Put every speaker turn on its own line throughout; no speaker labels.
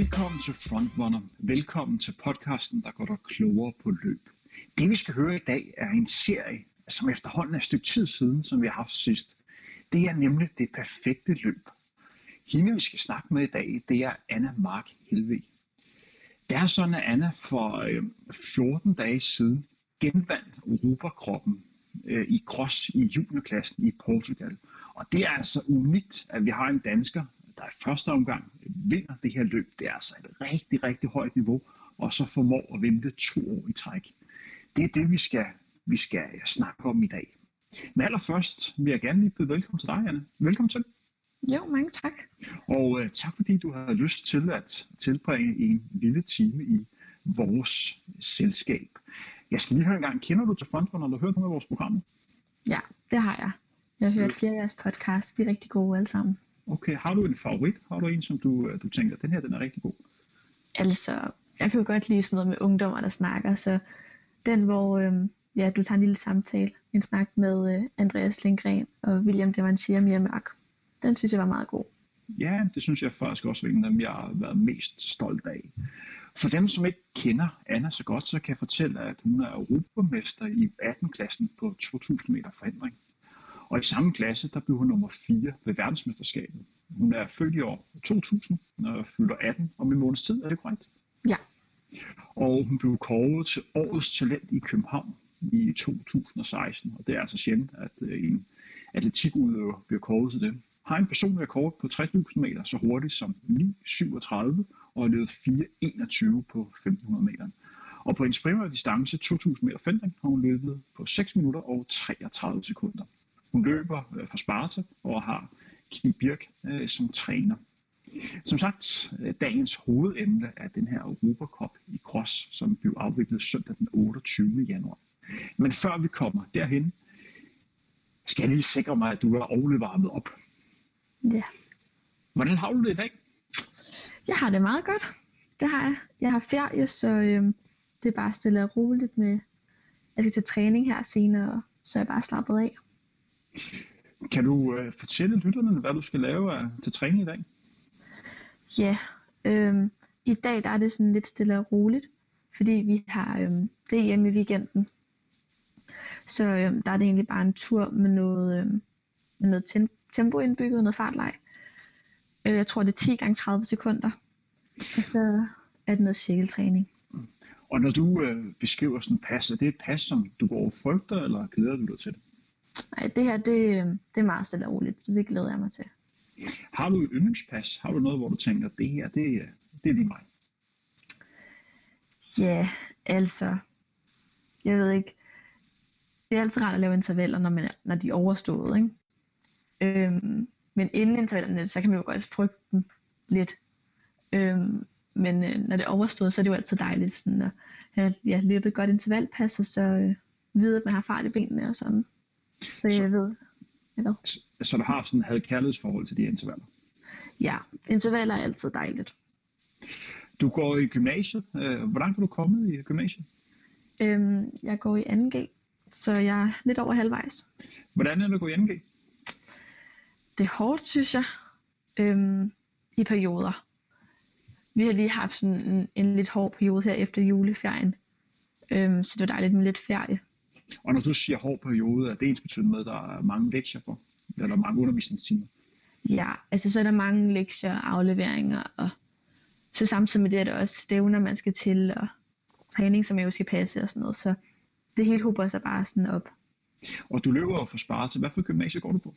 Velkommen til Frontrunner. Velkommen til podcasten, der går dig klogere på løb. Det vi skal høre i dag er en serie, som efterhånden er et stykke tid siden, som vi har haft sidst. Det er nemlig det perfekte løb. Hende vi skal snakke med i dag, det er Anna Mark Helve. Det er sådan, at Anna for øh, 14 dage siden genvandt Europakroppen øh, i cross i juniorklassen i Portugal. Og det er altså unikt, at vi har en dansker, der i første omgang vinder det her løb. Det er altså et rigtig, rigtig højt niveau, og så formår at vinde to år i træk. Det er det, vi skal, vi skal snakke om i dag. Men allerførst vil jeg gerne lige byde velkommen til dig, Anne. Velkommen til.
Jo, mange tak.
Og øh, tak fordi du har lyst til at tilbringe en lille time i vores selskab. Jeg skal lige høre en gang, kender du til Frontrunner, eller har hørt nogle af vores programmer?
Ja, det har jeg. Jeg har hørt flere af jeres podcasts, de er rigtig gode alle sammen.
Okay, har du en favorit? Har du en, som du, øh, du tænker, den her den er rigtig god?
Altså, jeg kan jo godt lide sådan noget med ungdommer, der snakker, så den, hvor øh, ja, du tager en lille samtale, en snak med øh, Andreas Lindgren og William Devanchier og Mia Mørk, den synes jeg var meget god.
Ja, det synes jeg faktisk også var en af dem, jeg har været mest stolt af. For dem, som ikke kender Anna så godt, så kan jeg fortælle, at hun er europamester i 18-klassen på 2000 meter forhindring. Og i samme klasse, der blev hun nummer 4 ved verdensmesterskabet. Hun er født i år 2000 og fylder 18 om en måneds tid, er det korrekt?
Ja.
Og hun blev kåret til årets talent i København i 2016. Og det er altså sjældent, at øh, en atletikudøver bliver kåret til det. Har en personlig rekord på 60.000 meter så hurtigt som 9.37 og har løbet 4.21 på 1500 meter. Og på en primære distance 2.000 meter fendring har hun løbet på 6 minutter og 33 sekunder. Hun løber øh, for Sparta og har Kim Birk øh, som træner. Som sagt, øh, dagens hovedemne er den her Europacup i Cross, som blev afviklet søndag den 28. januar. Men før vi kommer derhen, skal jeg lige sikre mig, at du er ordentligt varmet op.
Ja.
Hvordan har du det i dag?
Jeg har det meget godt. Det har jeg. Jeg har ferie, så øh, det er bare stille og roligt med, jeg skal til træning her senere, så jeg bare slappet af.
Kan du øh, fortælle lytterne, hvad du skal lave af, til træning i dag?
Ja, øh, i dag der er det sådan lidt stille og roligt, fordi vi har øh, det hjemme i weekenden. Så øh, der er det egentlig bare en tur med noget, øh, med noget tempo indbygget, noget fartleg. Øh, jeg tror det er 10 gange 30 sekunder. Og så er det noget cirkeltræning.
Og når du øh, beskriver sådan et pas, er det et pas, som du går og frygter, eller glæder du dig til det?
Nej, det her det, det er meget stille og roligt, så det glæder jeg mig til.
Har du et yndlingspas? Har du noget, hvor du tænker, det her, det, det er lige mig?
Ja, altså, jeg ved ikke, det er altid rart at lave intervaller, når, man, når de er overstået, ikke? Øhm, men inden intervallerne, så kan man jo godt frygte dem lidt. Øhm, men øh, når det er overstået, så er det jo altid dejligt sådan at have ja, løbet et godt intervalpas, og så øh, vide, at man har fart i benene og sådan. Så jeg så, ved, ved.
Så, så du har sådan et kærlighedsforhold til de intervaller?
Ja, intervaller er altid dejligt.
Du går i gymnasiet. Øh, hvor langt er du kommet i gymnasiet?
Øhm, jeg går i 2G, så jeg er lidt over halvvejs.
Hvordan er det at gå i 2G?
Det er hårdt, synes jeg, øhm, i perioder. Vi har lige haft sådan en, en lidt hård periode her efter juleferien, øhm, så det var dejligt med lidt ferie.
Og når du siger hård periode, er det ens betydende med, at der er mange lektier for? Eller mange undervisningstimer?
Ja, altså så er der mange lektier og afleveringer, og så samtidig med det er der også stævner, man skal til, og træning, som jeg jo skal passe og sådan noget. Så det hele hober sig bare sådan op.
Og du løber for Sparta. Hvad for gymnasie går du på?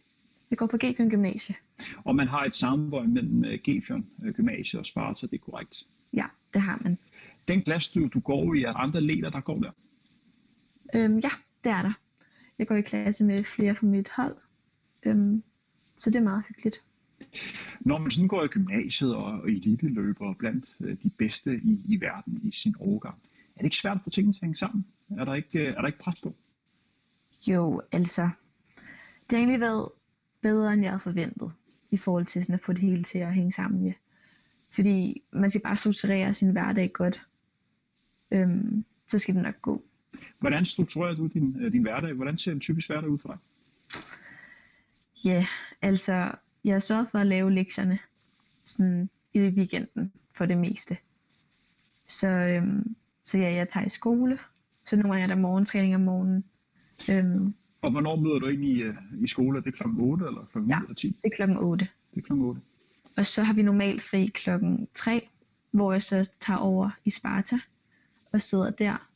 Jeg går på Gefjørn Gymnasie.
Og man har et samarbejde mellem øh, Gefjørn øh, Gymnasie og Sparta, det er korrekt?
Ja, det har man.
Den klasse, du, du går i, er andre leder, der går der?
Øhm, ja, det er der. Jeg går i klasse med flere fra mit hold, øhm, så det er meget hyggeligt.
Når man sådan går i gymnasiet og elite løber blandt øh, de bedste i, i verden i sin overgang, er det ikke svært at få tingene til at hænge sammen? Er der ikke, er der ikke pres på?
Jo, altså, det har egentlig været bedre, end jeg havde forventet, i forhold til sådan at få det hele til at hænge sammen. Ja. Fordi man skal bare strukturere sin hverdag godt, øhm, så skal det nok gå.
Hvordan strukturerer du din, øh, din hverdag? Hvordan ser en typisk hverdag ud for dig?
Ja, altså, jeg har sørget for at lave lektierne sådan
i weekenden for det meste. Så, øhm, så ja, jeg tager i skole, så nogle gange er der morgentræning om morgenen. Øhm,
Og hvornår møder du ind i, øh, i skole? Er det klokken 8 eller klokken 9
Ja.
eller 10?
det er klokken 8.
Det er klokken 8.
Og så har vi normalt fri klokken 3, hvor jeg så tager over i Sparta og sidder der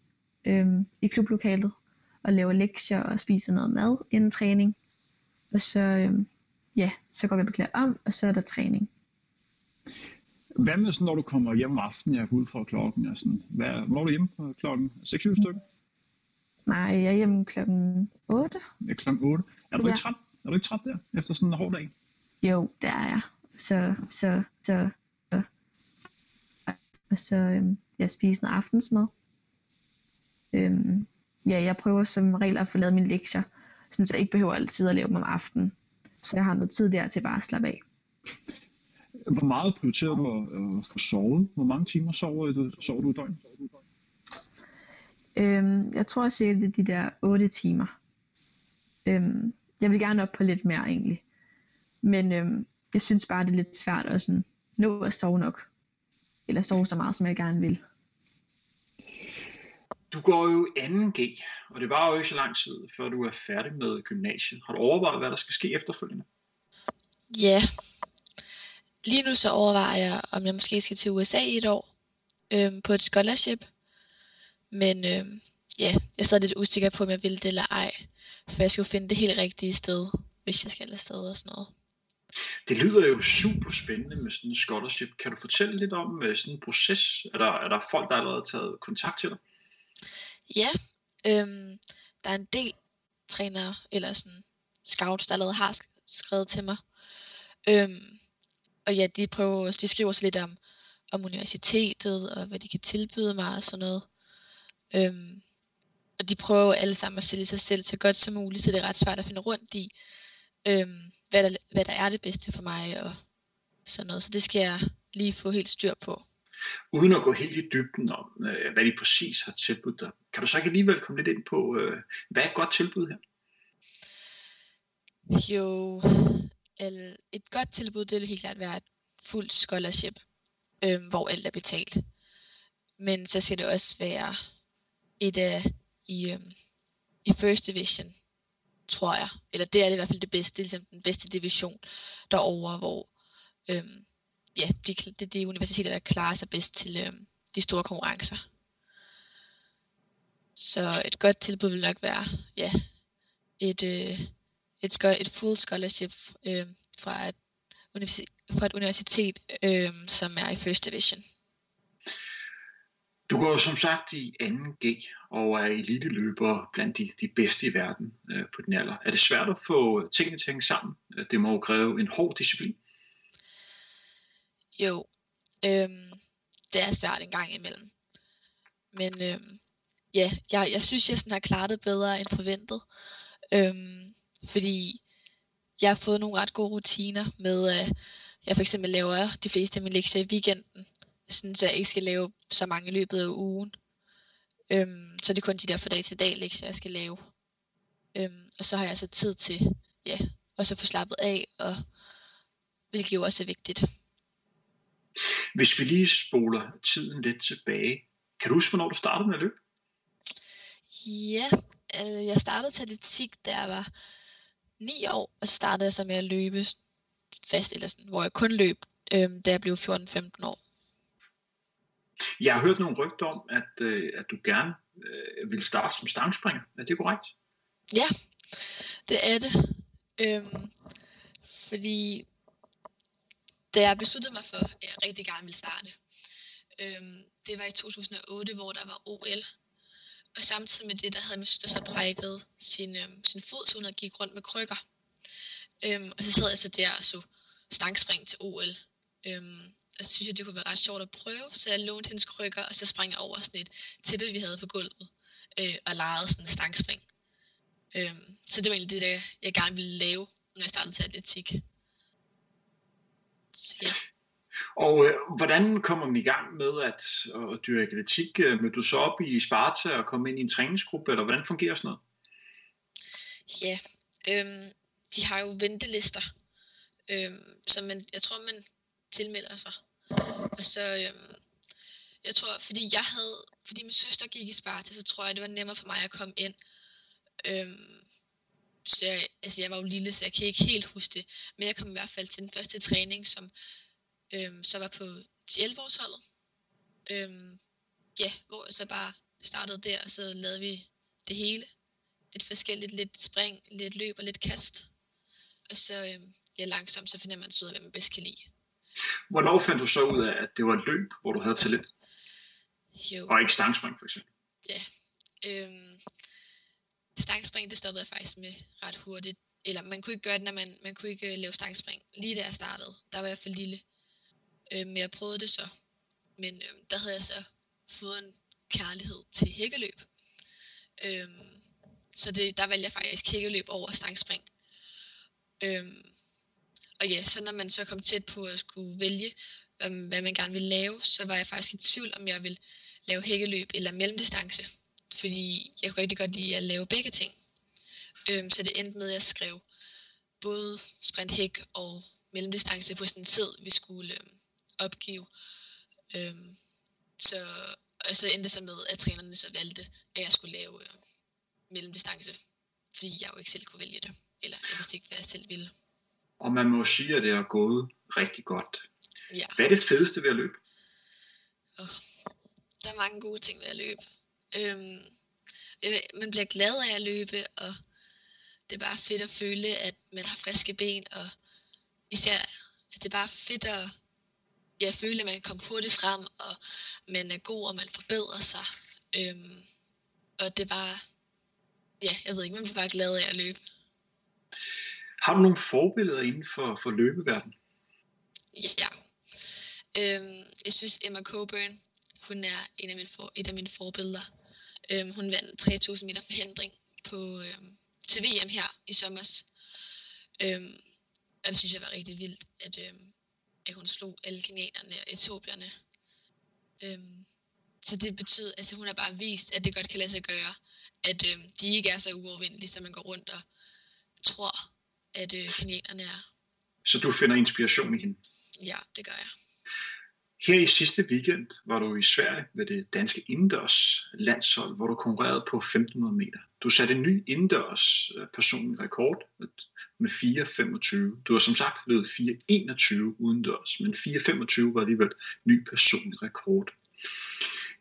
øhm, i klublokalet og laver lektier og spiser noget mad inden træning. Og så, øhm, ja, så går vi og beklæder om, og så er der træning.
Hvad med sådan, når du kommer hjem om aftenen, jeg går ud fra klokken og sådan, hvad, hvornår er du hjemme på klokken 6-7 stykker?
Nej, jeg er hjemme klokken 8.
Ja, klokken 8. Er du
Ja.
ikke træt? Er du ikke træt der, efter sådan en hård dag?
Jo, der er jeg. Så, så, så, så, og så øhm, jeg spiser noget aftensmad. Øhm, ja, jeg prøver som regel at få lavet mine lektier, så jeg ikke behøver altid at lave dem om aftenen. Så jeg har noget tid der til bare at slappe af.
Hvor meget prioriterer du at, at få sovet? Hvor mange timer sover du, sover du i døgnet?
Øhm, jeg tror cirka det er de der 8 timer. Øhm, jeg vil gerne op på lidt mere egentlig. Men øhm, jeg synes bare, det er lidt svært at sådan, nå at sove nok. Eller sove så meget, som jeg gerne vil.
Du går jo 2G, og det var jo ikke så lang tid, før du er færdig med gymnasiet. Har du overvejet, hvad der skal ske efterfølgende?
Ja. Lige nu så overvejer jeg, om jeg måske skal til USA i et år øhm, på et scholarship. Men øhm, ja, jeg stadig lidt usikker på, om jeg vil det eller ej. For jeg skal jo finde det helt rigtige sted, hvis jeg skal afsted og sådan noget.
Det lyder jo super spændende med sådan en scholarship. Kan du fortælle lidt om øh, sådan en proces? Er der, er der folk, der allerede har taget kontakt til dig?
Ja, øhm, der er en del trænere eller sådan scouts, der allerede har skrevet til mig. Øhm, og ja, de, prøver, de skriver også lidt om, om universitetet og hvad de kan tilbyde mig og sådan noget. Øhm, og de prøver alle sammen at stille sig selv så godt som muligt, så det er ret svært at finde rundt i, øhm, hvad, der, hvad der er det bedste for mig og sådan noget. Så det skal jeg lige få helt styr på.
Uden at gå helt i dybden om, øh, hvad de præcis har tilbudt dig, kan du så ikke alligevel komme lidt ind på, øh, hvad er et godt tilbud her?
Jo, et godt tilbud, det vil helt klart være et fuldt scholarship, øh, hvor alt er betalt. Men så skal det også være et af i, øh, i first division, tror jeg. Eller det er det i hvert fald det bedste, det er ligesom den bedste division derovre, hvor øhm, ja, de, det er de universiteter, der klarer sig bedst til øh, de store konkurrencer. Så et godt tilbud vil nok være, ja, et, øh, et, et full scholarship øh, fra, et universitet, fra et universitet, øh, som er i first division.
Du går som sagt i 2G og er eliteløber blandt de, de bedste i verden øh, på den alder. Er det svært at få tingene til at hænge sammen? Det må jo kræve en hård disciplin.
Jo, øhm, det er svært en gang imellem. Men øhm, ja, jeg, jeg synes, jeg sådan har klaret det bedre end forventet. Øhm, fordi jeg har fået nogle ret gode rutiner med, at jeg for eksempel laver de fleste af mine lektier i weekenden, sådan så jeg ikke skal lave så mange i løbet af ugen. Øhm, så det er kun de der fra dag til dag lektier, jeg skal lave. Øhm, og så har jeg så tid til, ja, og så få slappet af, og hvilket jo også er vigtigt.
Hvis vi lige spoler tiden lidt tilbage, kan du huske, hvornår du startede med at løbe?
Ja, øh, jeg startede til atletik, da jeg var 9 år, og så startede jeg så med at løbe fast, eller sådan, hvor jeg kun løb, øh, da jeg blev 14-15 år.
Jeg har hørt nogle rygter om, at, øh, at du gerne øh, vil starte som stangspringer. Er det korrekt?
Ja, det er det. Øhm, fordi da jeg besluttede mig for, at jeg rigtig gerne ville starte, øhm, det var i 2008, hvor der var OL. Og samtidig med det, der havde min søster så brækket sin, øhm, sin fod, så hun havde gik rundt med krykker. Øhm, og så sad jeg så der og så stangspring til OL. Øhm, og så synes jeg, det kunne være ret sjovt at prøve, så jeg lånte hendes krykker, og så sprang jeg over sådan et tæppe, vi havde på gulvet, øh, og legede sådan en stangspring. Øhm, så det var egentlig det, der jeg gerne ville lave, når jeg startede til atletik. Ja.
Og øh, hvordan kommer man i gang med at, øh, at dyrke atletik? Øh, mødte du så op i Sparta og komme ind i en træningsgruppe, eller hvordan fungerer sådan noget?
Ja, øhm, de har jo ventelister, øhm, så man, jeg tror, man tilmelder sig. Og så, øhm, jeg tror, fordi jeg havde, fordi min søster gik i Sparta, så tror jeg, det var nemmere for mig at komme ind. Øhm, så jeg, altså jeg var jo lille, så jeg kan ikke helt huske det. Men jeg kom i hvert fald til den første træning, som øhm, så var på 11 års holdet. Øhm, ja, hvor jeg så bare startede der, og så lavede vi det hele. Lidt forskelligt, lidt spring, lidt løb og lidt kast. Og så øhm, ja, langsomt, så finder man ud af, hvad man bedst kan lide.
Hvornår fandt du så ud af, at det var et løb, hvor du havde talent?
Jo.
Og ikke stangspring, for eksempel?
Ja. Øhm, stangspring, det stoppede jeg faktisk med ret hurtigt. Eller man kunne ikke gøre det, når man, man kunne ikke øh, lave stangspring. Lige da jeg startede, der var jeg for lille. Øh, men jeg prøvede det så. Men øh, der havde jeg så fået en kærlighed til hækkeløb. Øh, så det, der valgte jeg faktisk hækkeløb over stangspring. Øh, og ja, så når man så kom tæt på at skulle vælge, hvad, hvad man gerne ville lave, så var jeg faktisk i tvivl, om jeg ville lave hækkeløb eller mellemdistance. Fordi jeg kunne rigtig godt lide at lave begge ting. Øhm, så det endte med, at jeg skrev både sprint hæk og mellemdistance på sådan en sid, vi skulle øhm, opgive. Øhm, så, og så endte det så med, at trænerne så valgte, at jeg skulle lave øh, mellemdistance. Fordi jeg jo ikke selv kunne vælge det. Eller jeg vidste ikke, hvad jeg selv ville.
Og man må sige, at det har gået rigtig godt.
Ja.
Hvad er det fedeste ved at løbe?
Oh, der er mange gode ting ved at løbe. Øhm, man bliver glad af at løbe, og det er bare fedt at føle, at man har friske ben, og især, at det er bare fedt at ja, føle, at man kan komme hurtigt frem, og man er god, og man forbedrer sig. Øhm, og det er bare, ja, jeg ved ikke, man bliver bare glad af at løbe.
Har du nogle forbilleder inden for, for løbeverdenen?
Ja. Øhm, jeg synes Emma Coburn, hun er en af mine for, et af mine forbilleder. Øhm, hun vandt 3000 meter forhindring på, øhm, til VM her i sommer. Øhm, og det synes jeg var rigtig vildt, at, øhm, at hun slog alle kenianerne og etiopierne. Øhm, så det betyder, altså hun har bare vist, at det godt kan lade sig gøre, at øhm, de ikke er så uovervindelige, som man går rundt og tror, at øh, kenianerne er.
Så du finder inspiration i hende.
Ja, det gør jeg.
Her i sidste weekend var du i Sverige ved det danske indendørs landshold, hvor du konkurrerede på 1500 meter. Du satte en ny indendørs øh, personlig rekord med 4.25. Du har som sagt løbet 4.21 udendørs, men 4.25 var alligevel ny personlig rekord.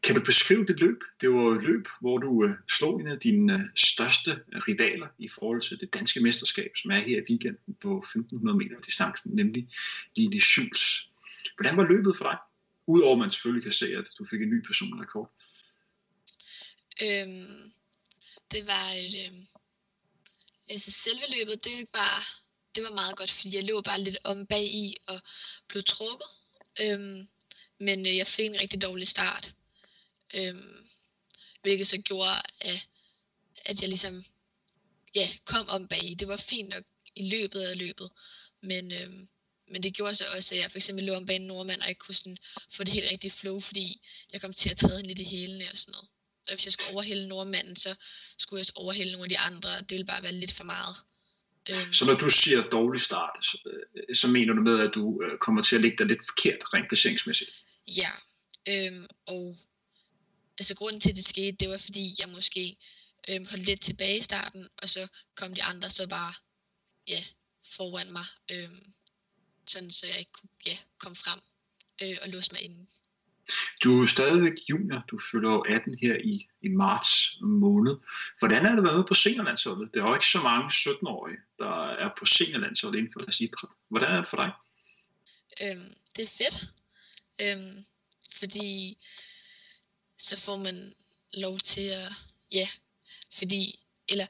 Kan du beskrive det løb? Det var et løb, hvor du øh, slog en af dine øh, største rivaler i forhold til det danske mesterskab, som er her i weekenden på 1500 meter distancen, nemlig Line Schulz. Hvordan var løbet for dig? Udover at man selvfølgelig kan se, at du fik en ny personlig rekord.
Øhm, det var et, øhm, altså selve løbet, det var, det var meget godt, fordi jeg lå bare lidt om bag i og blev trukket. Øhm, men øh, jeg fik en rigtig dårlig start. Øhm, hvilket så gjorde, at, at jeg ligesom ja, kom om bag i. Det var fint nok i løbet af løbet, men, øhm, men det gjorde så også, at jeg for eksempel lå om bag en nordmand, og ikke kunne sådan få det helt rigtige flow, fordi jeg kom til at træde lidt i hælene og sådan noget. Og hvis jeg skulle overhælde nordmanden, så skulle jeg også overhælde nogle af de andre. Det ville bare være lidt for meget. Øhm,
Så når du siger dårlig start, så, øh, så mener du med, at du øh, kommer til at ligge dig lidt forkert rent placeringsmæssigt?
Ja, øhm, og altså grunden til, at det skete, det var fordi, jeg måske øhm, holdt lidt tilbage i starten, og så kom de andre så bare ja, foran mig, øhm, sådan så jeg ikke kunne ja, komme frem øh, og låse mig inde.
Du er stadigvæk junior, du fylder jo 18 her i, i marts måned. Hvordan er det at være med på seniorlandsholdet? Det er jo ikke så mange 17-årige, der er på seniorlandsholdet inden for deres idræt. Hvordan er det for dig?
Øhm, det er fedt, øhm, fordi så får man lov til at, ja, fordi, eller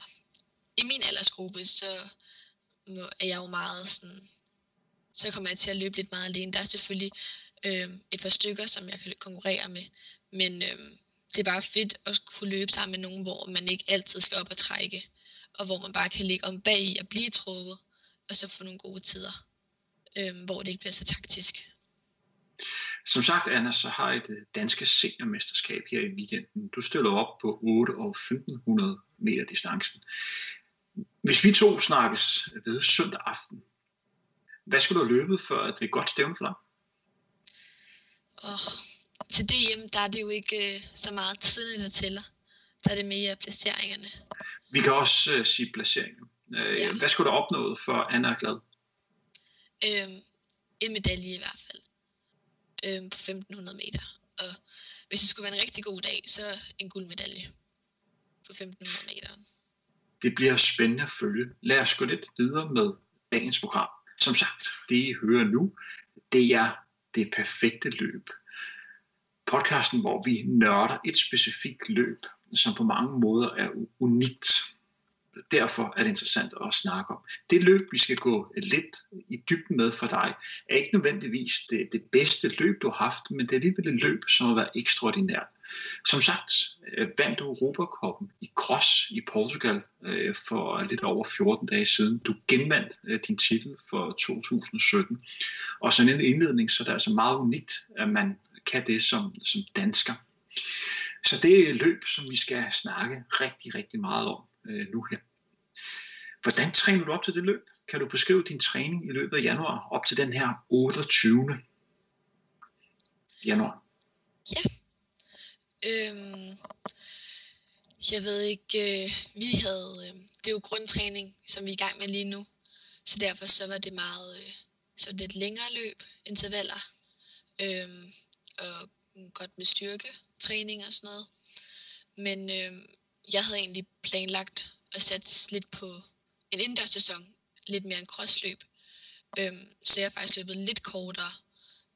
i min aldersgruppe, så er jeg jo meget sådan, så kommer jeg til at løbe lidt meget alene. Der er selvfølgelig øh, et par stykker, som jeg kan konkurrere med, men øh, det er bare fedt at kunne løbe sammen med nogen, hvor man ikke altid skal op og trække, og hvor man bare kan ligge om bag i og blive trukket, og så få nogle gode tider, øh, hvor det ikke bliver så taktisk.
Som sagt, Anna, så har I det danske seniormesterskab her i weekenden. Du stiller op på 8 og 1500 meter distancen. Hvis vi to snakkes ved søndag aften, hvad skulle du have løbet, for at det er godt stævne for dig?
Og til DM, der er det jo ikke øh, så meget tiden, der tæller. Der er det mere placeringerne.
Vi kan også øh, sige placeringer. Øh,
Ja.
Hvad skulle du opnået for Anna er glad?
Øhm, en medalje i hvert fald. Øhm, på 1500 meter. Og hvis det skulle være en rigtig god dag, så en guldmedalje på 1500 meter.
Det bliver spændende at følge. Lad os gå lidt videre med dagens program. Som sagt, det I hører nu, det er det perfekte løb. Podcasten, hvor vi nørder et specifikt løb, som på mange måder er unikt. Derfor er det interessant at snakke om. Det løb, vi skal gå lidt i dybden med for dig, er ikke nødvendigvis det, det bedste løb, du har haft, men det er alligevel et løb, som har været ekstraordinært. Som sagt, øh, vandt du Europacupen i Cross i Portugal øh, for lidt over 14 dage siden. Du genvandt øh, din titel for 2017. Og sådan en indledning, så det er det altså meget unikt, at man kan det som, som dansker. Så det er et løb, som vi skal snakke rigtig, rigtig meget om øh, nu her. Hvordan træner du op til det løb? Kan du beskrive din træning i løbet af januar op til den her 28. januar?
Ja, Øhm, jeg ved ikke, øh, vi havde, øh, det er jo grundtræning, som vi er i gang med lige nu. Så derfor så var det meget, øh, så lidt længere løb, intervaller, øh, og godt med styrketræning og sådan noget. Men øh, jeg havde egentlig planlagt at satse lidt på en indendørssæson, lidt mere en crossløb. Øh, så jeg har faktisk løbet lidt kortere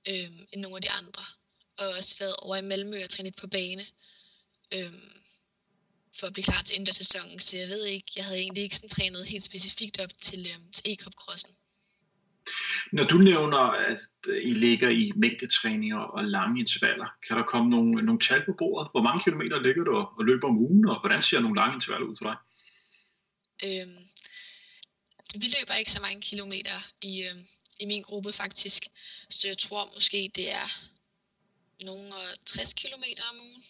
øh, end nogle af de andre. Og også været over i Malmø og trænet på bane. Øhm, for at blive klar til indendørssæsonen. Så jeg ved ikke, jeg havde egentlig ikke sådan trænet helt specifikt op til, øhm, til e crossen
Når du nævner, at øh, I ligger i mængdetræninger og lange intervaller, kan der komme nogle, nogle tal på bordet? Hvor mange kilometer ligger du og løber om ugen, og hvordan ser nogle lange intervaller ud for dig?
Øhm, vi løber ikke så mange kilometer i, øhm, i min gruppe faktisk. Så jeg tror måske, det er nogle øh, 60 km om ugen.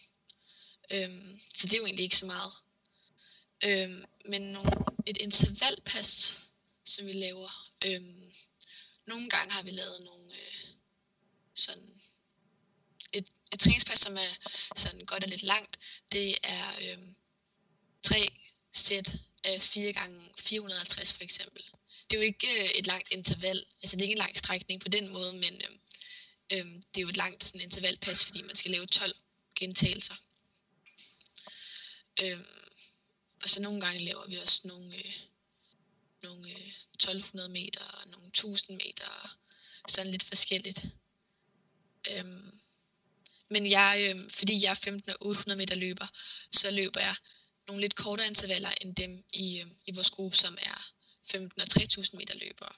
Øhm, så det er jo egentlig ikke så meget. Øhm, men nogle, et intervalpas, som vi laver. Øhm, nogle gange har vi lavet nogle øh, sådan et, et træningspas, som er sådan godt og lidt langt. Det er øhm, tre sæt af 4 gange 450 for eksempel. Det er jo ikke øh, et langt interval, altså det er ikke en lang strækning på den måde, men øhm, øhm, det er jo et langt sådan, intervalpas, fordi man skal lave 12 gentagelser. Øhm, og så nogle gange laver vi også nogle, øh, nogle øh, 1200 meter og nogle 1000 meter, sådan lidt forskelligt. Øhm, men jeg, øh, fordi jeg er 15 og 800 meter løber, så løber jeg nogle lidt kortere intervaller end dem i, øh, i vores gruppe, som er 15 og 3000 meter løbere.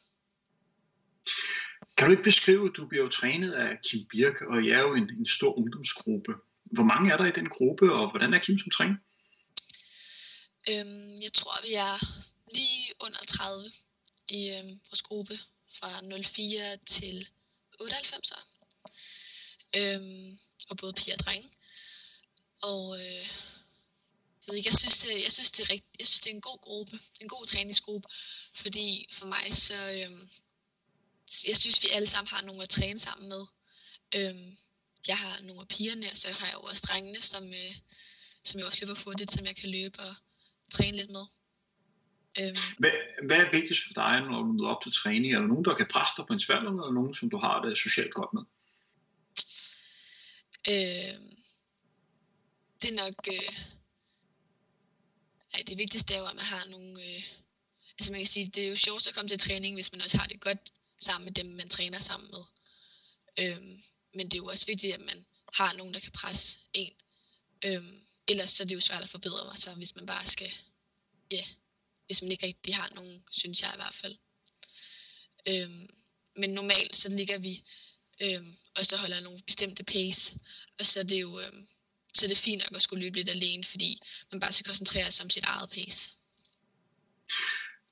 Kan du ikke beskrive, du bliver jo trænet af Kim Birk, og I er jo en, en stor ungdomsgruppe. Hvor mange er der i den gruppe, og hvordan er Kim som træner?
Øhm, jeg tror, vi er lige under 30 i øhm, vores gruppe fra 04 til 98 år. Øhm, og både piger og drenge. Og øh, jeg, ved ikke, jeg, synes, det, jeg, synes, det er rigt, jeg synes, det er en god gruppe, en god træningsgruppe, fordi for mig så, øhm, jeg synes, vi alle sammen har nogen at træne sammen med. Øhm, jeg har nogle af pigerne, og så har jeg jo også drengene, som, øh, som jeg også løber hurtigt, som jeg kan løbe og træne lidt med. Øhm,
Hvad, hvad er vigtigst for dig, når du møder op til træning? Er der nogen, der kan presse dig på en svær, eller er der nogen, som du har det socialt godt med?
øh, det er nok... Øh, ej, det vigtigste er jo, at man har nogle... Øh, altså man kan sige, det er jo sjovt at komme til træning, hvis man også har det godt sammen med dem, man træner sammen med. Øhm, men det er jo også vigtigt, at man har nogen, der kan presse en. Øhm, ellers så er det jo svært at forbedre sig, hvis man bare skal... Ja, yeah, hvis man ikke rigtig har nogen, synes jeg i hvert fald. Øhm, men normalt så ligger vi øhm, og så holder nogle bestemte pace. Og så er det jo øhm, så er det fint nok at skulle løbe lidt alene, fordi man bare skal koncentrere sig om sit eget pace.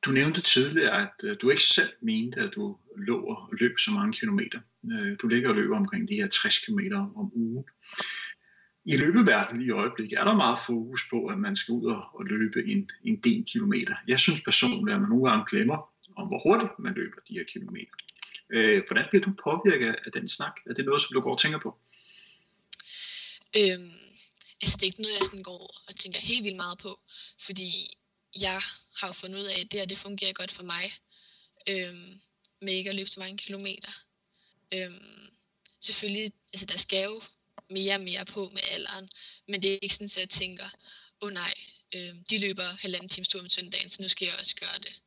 Du nævnte tidligere, at øh, du ikke selv mente, at du lå og løb så mange kilometer. Øh, du ligger og løber omkring de her 60 km om ugen. I løbeverdenen i øjeblikket er der meget fokus på, at man skal ud og og løbe en, en del kilometer. Jeg synes personligt, at man nogle gange glemmer, om hvor hurtigt man løber de her kilometer. Øh, Hvordan bliver du påvirket af den snak? Er det noget, som du går og tænker på?
Øhm, altså det er ikke noget, jeg sådan går og tænker helt vildt meget på, fordi jeg har jo fundet ud af, at det her det fungerer godt for mig, øhm, med ikke at løbe så mange kilometer. Øhm, selvfølgelig, altså der skal jo mere og mere på med alderen, men det er ikke sådan, at jeg tænker, åh oh, nej, øh, de løber halvanden times tur om søndagen, så nu skal jeg også gøre det.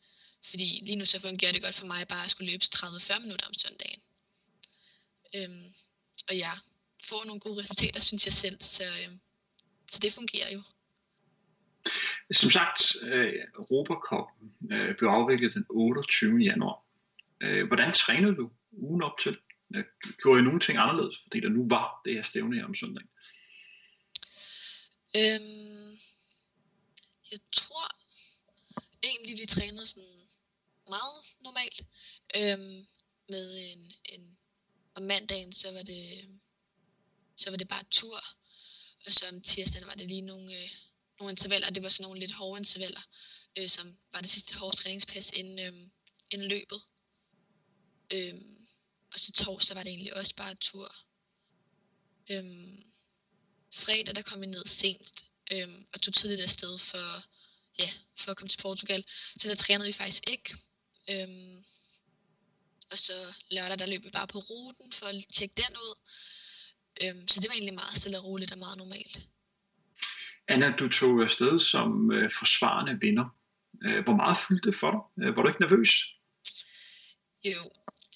Fordi lige nu så fungerer det godt for mig bare at skulle løbe 30-40 minutter om søndagen. Øhm, og jeg får nogle gode resultater, synes jeg selv, så, øhm, så det fungerer jo.
Som sagt, øh, Europacup øh, blev afviklet den 28. januar. Øh, hvordan trænede du ugen op til? Øh, gjorde I nogle ting anderledes, fordi der nu var det her stævne her om søndagen?
Øhm, jeg tror egentlig, vi trænede sådan meget normalt. Øhm, med en, en, om mandagen, så var det, så var det bare tur. Og så om tirsdagen var det lige nogle, øh, nogle intervaller. Det var sådan nogle lidt hårde intervaller, øh, som var det sidste hårde træningspas inden, øh, inden løbet. Øh, og så torsdag var det egentlig også bare tur. Øh, fredag der kom vi ned sent øh, og tog tidligt afsted for, ja, for at komme til Portugal. Så der trænede vi faktisk ikke. Øh, og så lørdag der løb vi bare på ruten for at tjekke den ud. Øhm, så det var egentlig meget stille og roligt og meget normalt.
Anna, du tog afsted som øh, forsvarende vinder. Øh, hvor meget fyldte det for dig? Øh, var du ikke nervøs?
Jo,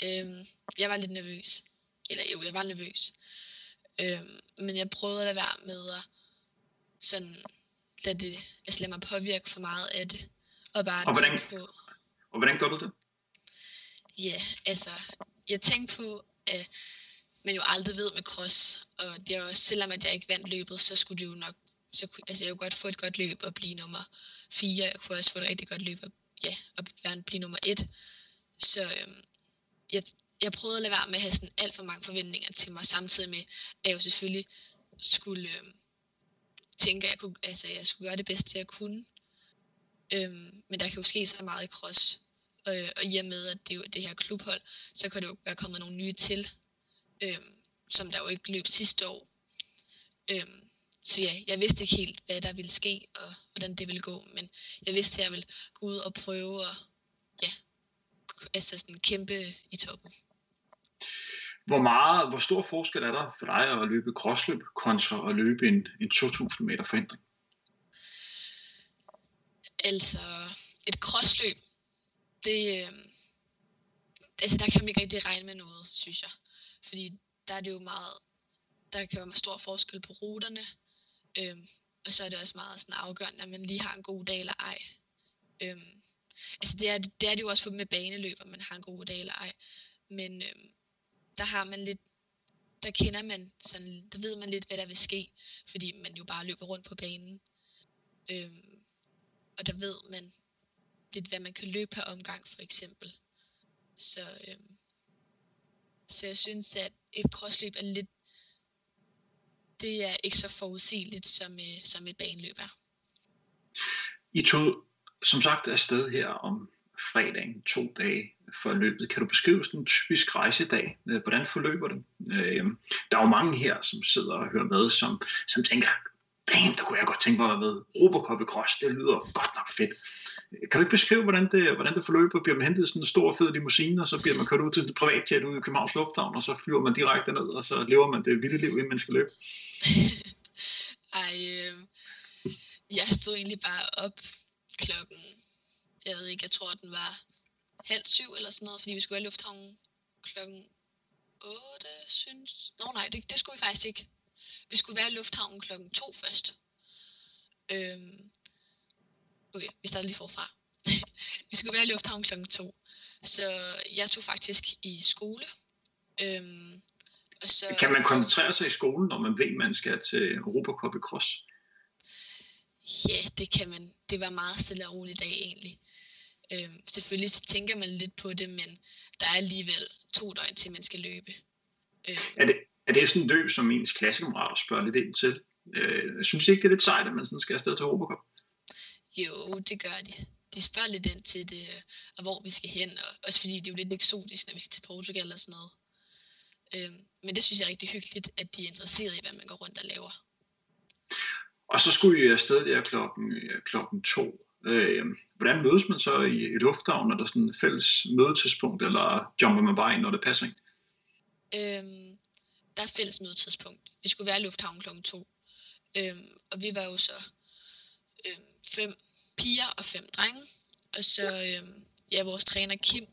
øhm, jeg var lidt nervøs. Eller jo, jeg var nervøs. Øhm, men jeg prøvede at lade være med at sådan, lade, det, altså lade mig påvirke for meget af det. Og bare
og hvordan,
tænke på...
Og hvordan gør du det?
Ja, altså, jeg tænkte på, at man jo aldrig ved med cross, og det er også, selvom at jeg ikke vandt løbet, så skulle det jo nok, så, altså jeg kunne godt få et godt løb og blive nummer 4, jeg kunne også få et rigtig godt løb og, ja, og blive nummer 1. Så øhm, jeg, jeg prøvede at lade være med at have sådan alt for mange forventninger til mig, samtidig med, at jeg jo selvfølgelig skulle øhm, tænke, at jeg, kunne, altså, jeg skulle gøre det bedste, jeg kunne. Øhm, men der kan jo ske så meget i cross, øh, og i og med, at det er jo det her klubhold, så kan det jo være kommet nogle nye til, øhm, som der jo ikke løb sidste år. Øhm, så ja, jeg vidste ikke helt, hvad der ville ske, og hvordan det ville gå, men jeg vidste, at jeg ville gå ud og prøve at ja, altså sådan kæmpe i toppen.
Hvor, meget, hvor stor forskel er der for dig at løbe crossløb kontra at løbe en, en 2000 meter forhindring?
Altså, et crossløb, det, øh, altså der kan man ikke rigtig regne med noget, synes jeg. Fordi der er det jo meget, der kan være stor forskel på ruterne, øh, og så er det også meget sådan afgørende, at man lige har en god dag eller ej. Øhm, altså det er, det er det jo også med baneløb, at man har en god dag eller ej. Men øhm, der har man lidt, der kender man sådan, der ved man lidt, hvad der vil ske, fordi man jo bare løber rundt på banen. Øhm, og der ved man lidt, hvad man kan løbe per omgang, for eksempel. Så, øhm, så jeg synes, at et crossløb er lidt, det er ikke så forudsigeligt, som, øh, som et baneløb er.
I tog som sagt afsted her om fredagen, to dage før løbet. Kan du beskrive sådan en typisk rejsedag? Øh, hvordan forløber det? Øh, der er jo mange her, som sidder og hører med, som, som tænker, damn, der kunne jeg godt tænke mig at være med. Robocop Cross, det lyder godt nok fedt. Kan du ikke beskrive, hvordan det, hvordan det forløber? Bliver man hentet i sådan en stor, fed limousine, og så bliver man kørt ud til en privatjet ude i Københavns Lufthavn, og så flyver man direkte ned, og så lever man det vilde liv, inden man skal løbe?
Ej, øh, jeg stod egentlig bare op klokken, jeg ved ikke, jeg tror, den var halv syv eller sådan noget, fordi vi skulle være i lufthavnen klokken 8, synes... Nå nej, det, det skulle vi faktisk ikke. Vi skulle være i lufthavnen klokken 2 først. Øhm, okay, vi starter lige forfra. vi skulle være i lufthavnen klokken 2. Så jeg tog faktisk i skole. Øhm,
og så, kan man koncentrere sig i skolen, når man ved, man skal til Europacup i cross?
Ja, det kan man. Det var meget stille og roligt dag egentlig. Øhm, selvfølgelig så tænker man lidt på det, men der er alligevel to døgn til, man skal løbe.
Øhm, er, det, er det sådan en løb, som ens klassekammerater spørger lidt ind til? Øh, synes I ikke, det er lidt sejt, at man sådan skal afsted til Europacup?
Jo, det gør de. De spørger lidt ind til det, og hvor vi skal hen, og også fordi det er jo lidt eksotisk, når vi skal til Portugal og sådan noget. Øhm, men det synes jeg er rigtig hyggeligt, at de er interesseret i, hvad man går rundt og laver.
Og så skulle I afsted der klokken, øh, klokken to. Øh, hvordan mødes man så i, i lufthavnen? Er der sådan et fælles mødetidspunkt, eller jumper man bare ind, når det passer ind?
Øhm, der er fælles mødetidspunkt. Vi skulle være i lufthavnen klokken to. Øhm, og vi var jo så øhm, fem piger og fem drenge. Og så øhm, ja, vores træner Kim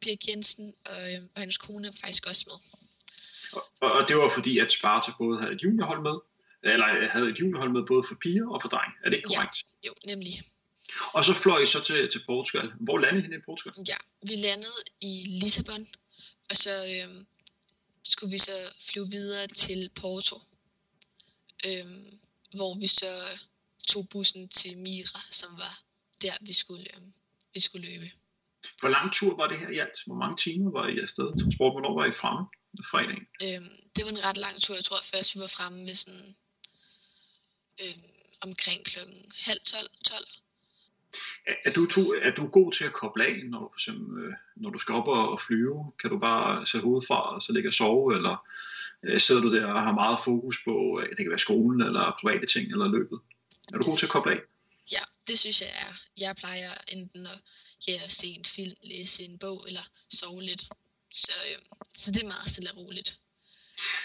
Birk Jensen og, øhm, og hans kone var faktisk også med.
Og, og det var fordi, at Sparta både havde et juniorhold med, eller havde et juniorhold med både for piger og for drenge. Er det ikke korrekt?
Ja, jo, nemlig.
Og så fløj I så til, til Portugal. Hvor landede I i Portugal?
Ja, vi landede i Lissabon, og så øhm, skulle vi så flyve videre til Porto, øhm, hvor vi så tog bussen til Mira, som var der, vi skulle, øhm, vi skulle løbe.
Hvor lang tur var det her i alt? Hvor mange timer var I afsted? Transport, hvornår var I fremme? Fredagen?
Øhm, det var en ret lang tur. Jeg tror først, vi var fremme ved sådan øhm, omkring klokken halv 12. 12.
Er, er, du to, er du god til at koble af, når du, for eksempel, øh, når du skal op og flyve? Kan du bare sætte hovedet fra og så ligge og sove? Eller øh, sidder du der og har meget fokus på, øh, det kan være skolen eller private ting eller løbet? Er du god til at koble af?
Ja, det synes jeg er. Jeg plejer enten at ja, se en film, læse en bog eller sove lidt. Så, øh, så det er meget stille og roligt.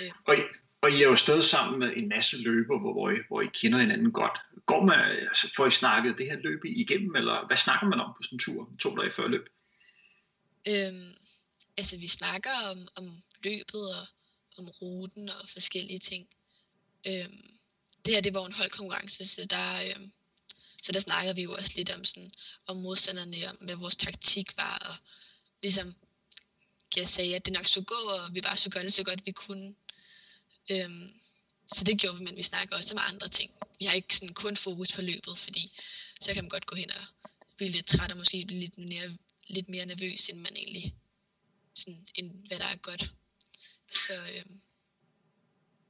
Øh. Og, I, og I er jo stadig sammen med en masse løber, hvor, hvor, I, hvor I kender hinanden godt. Går man, altså, får I snakket det her løb igennem, eller hvad snakker man om på sådan en tur, to dage før løb?
Øhm, altså, vi snakker om, om løbet og om ruten og forskellige ting. Øhm, det her, det var en holdkonkurrence, så der, øh, så der snakkede vi jo også lidt om, sådan, om modstanderne, om hvad vores taktik var, og ligesom jeg sagde, at det nok skulle gå, og vi bare skulle gøre det så godt, vi kunne. Øhm, så det gjorde vi, men vi snakker også om andre ting. Vi har ikke sådan kun fokus på løbet, fordi så kan man godt gå hen og blive lidt træt og måske blive lidt mere, lidt mere nervøs, end man egentlig, sådan, end hvad der er godt. Så, øhm,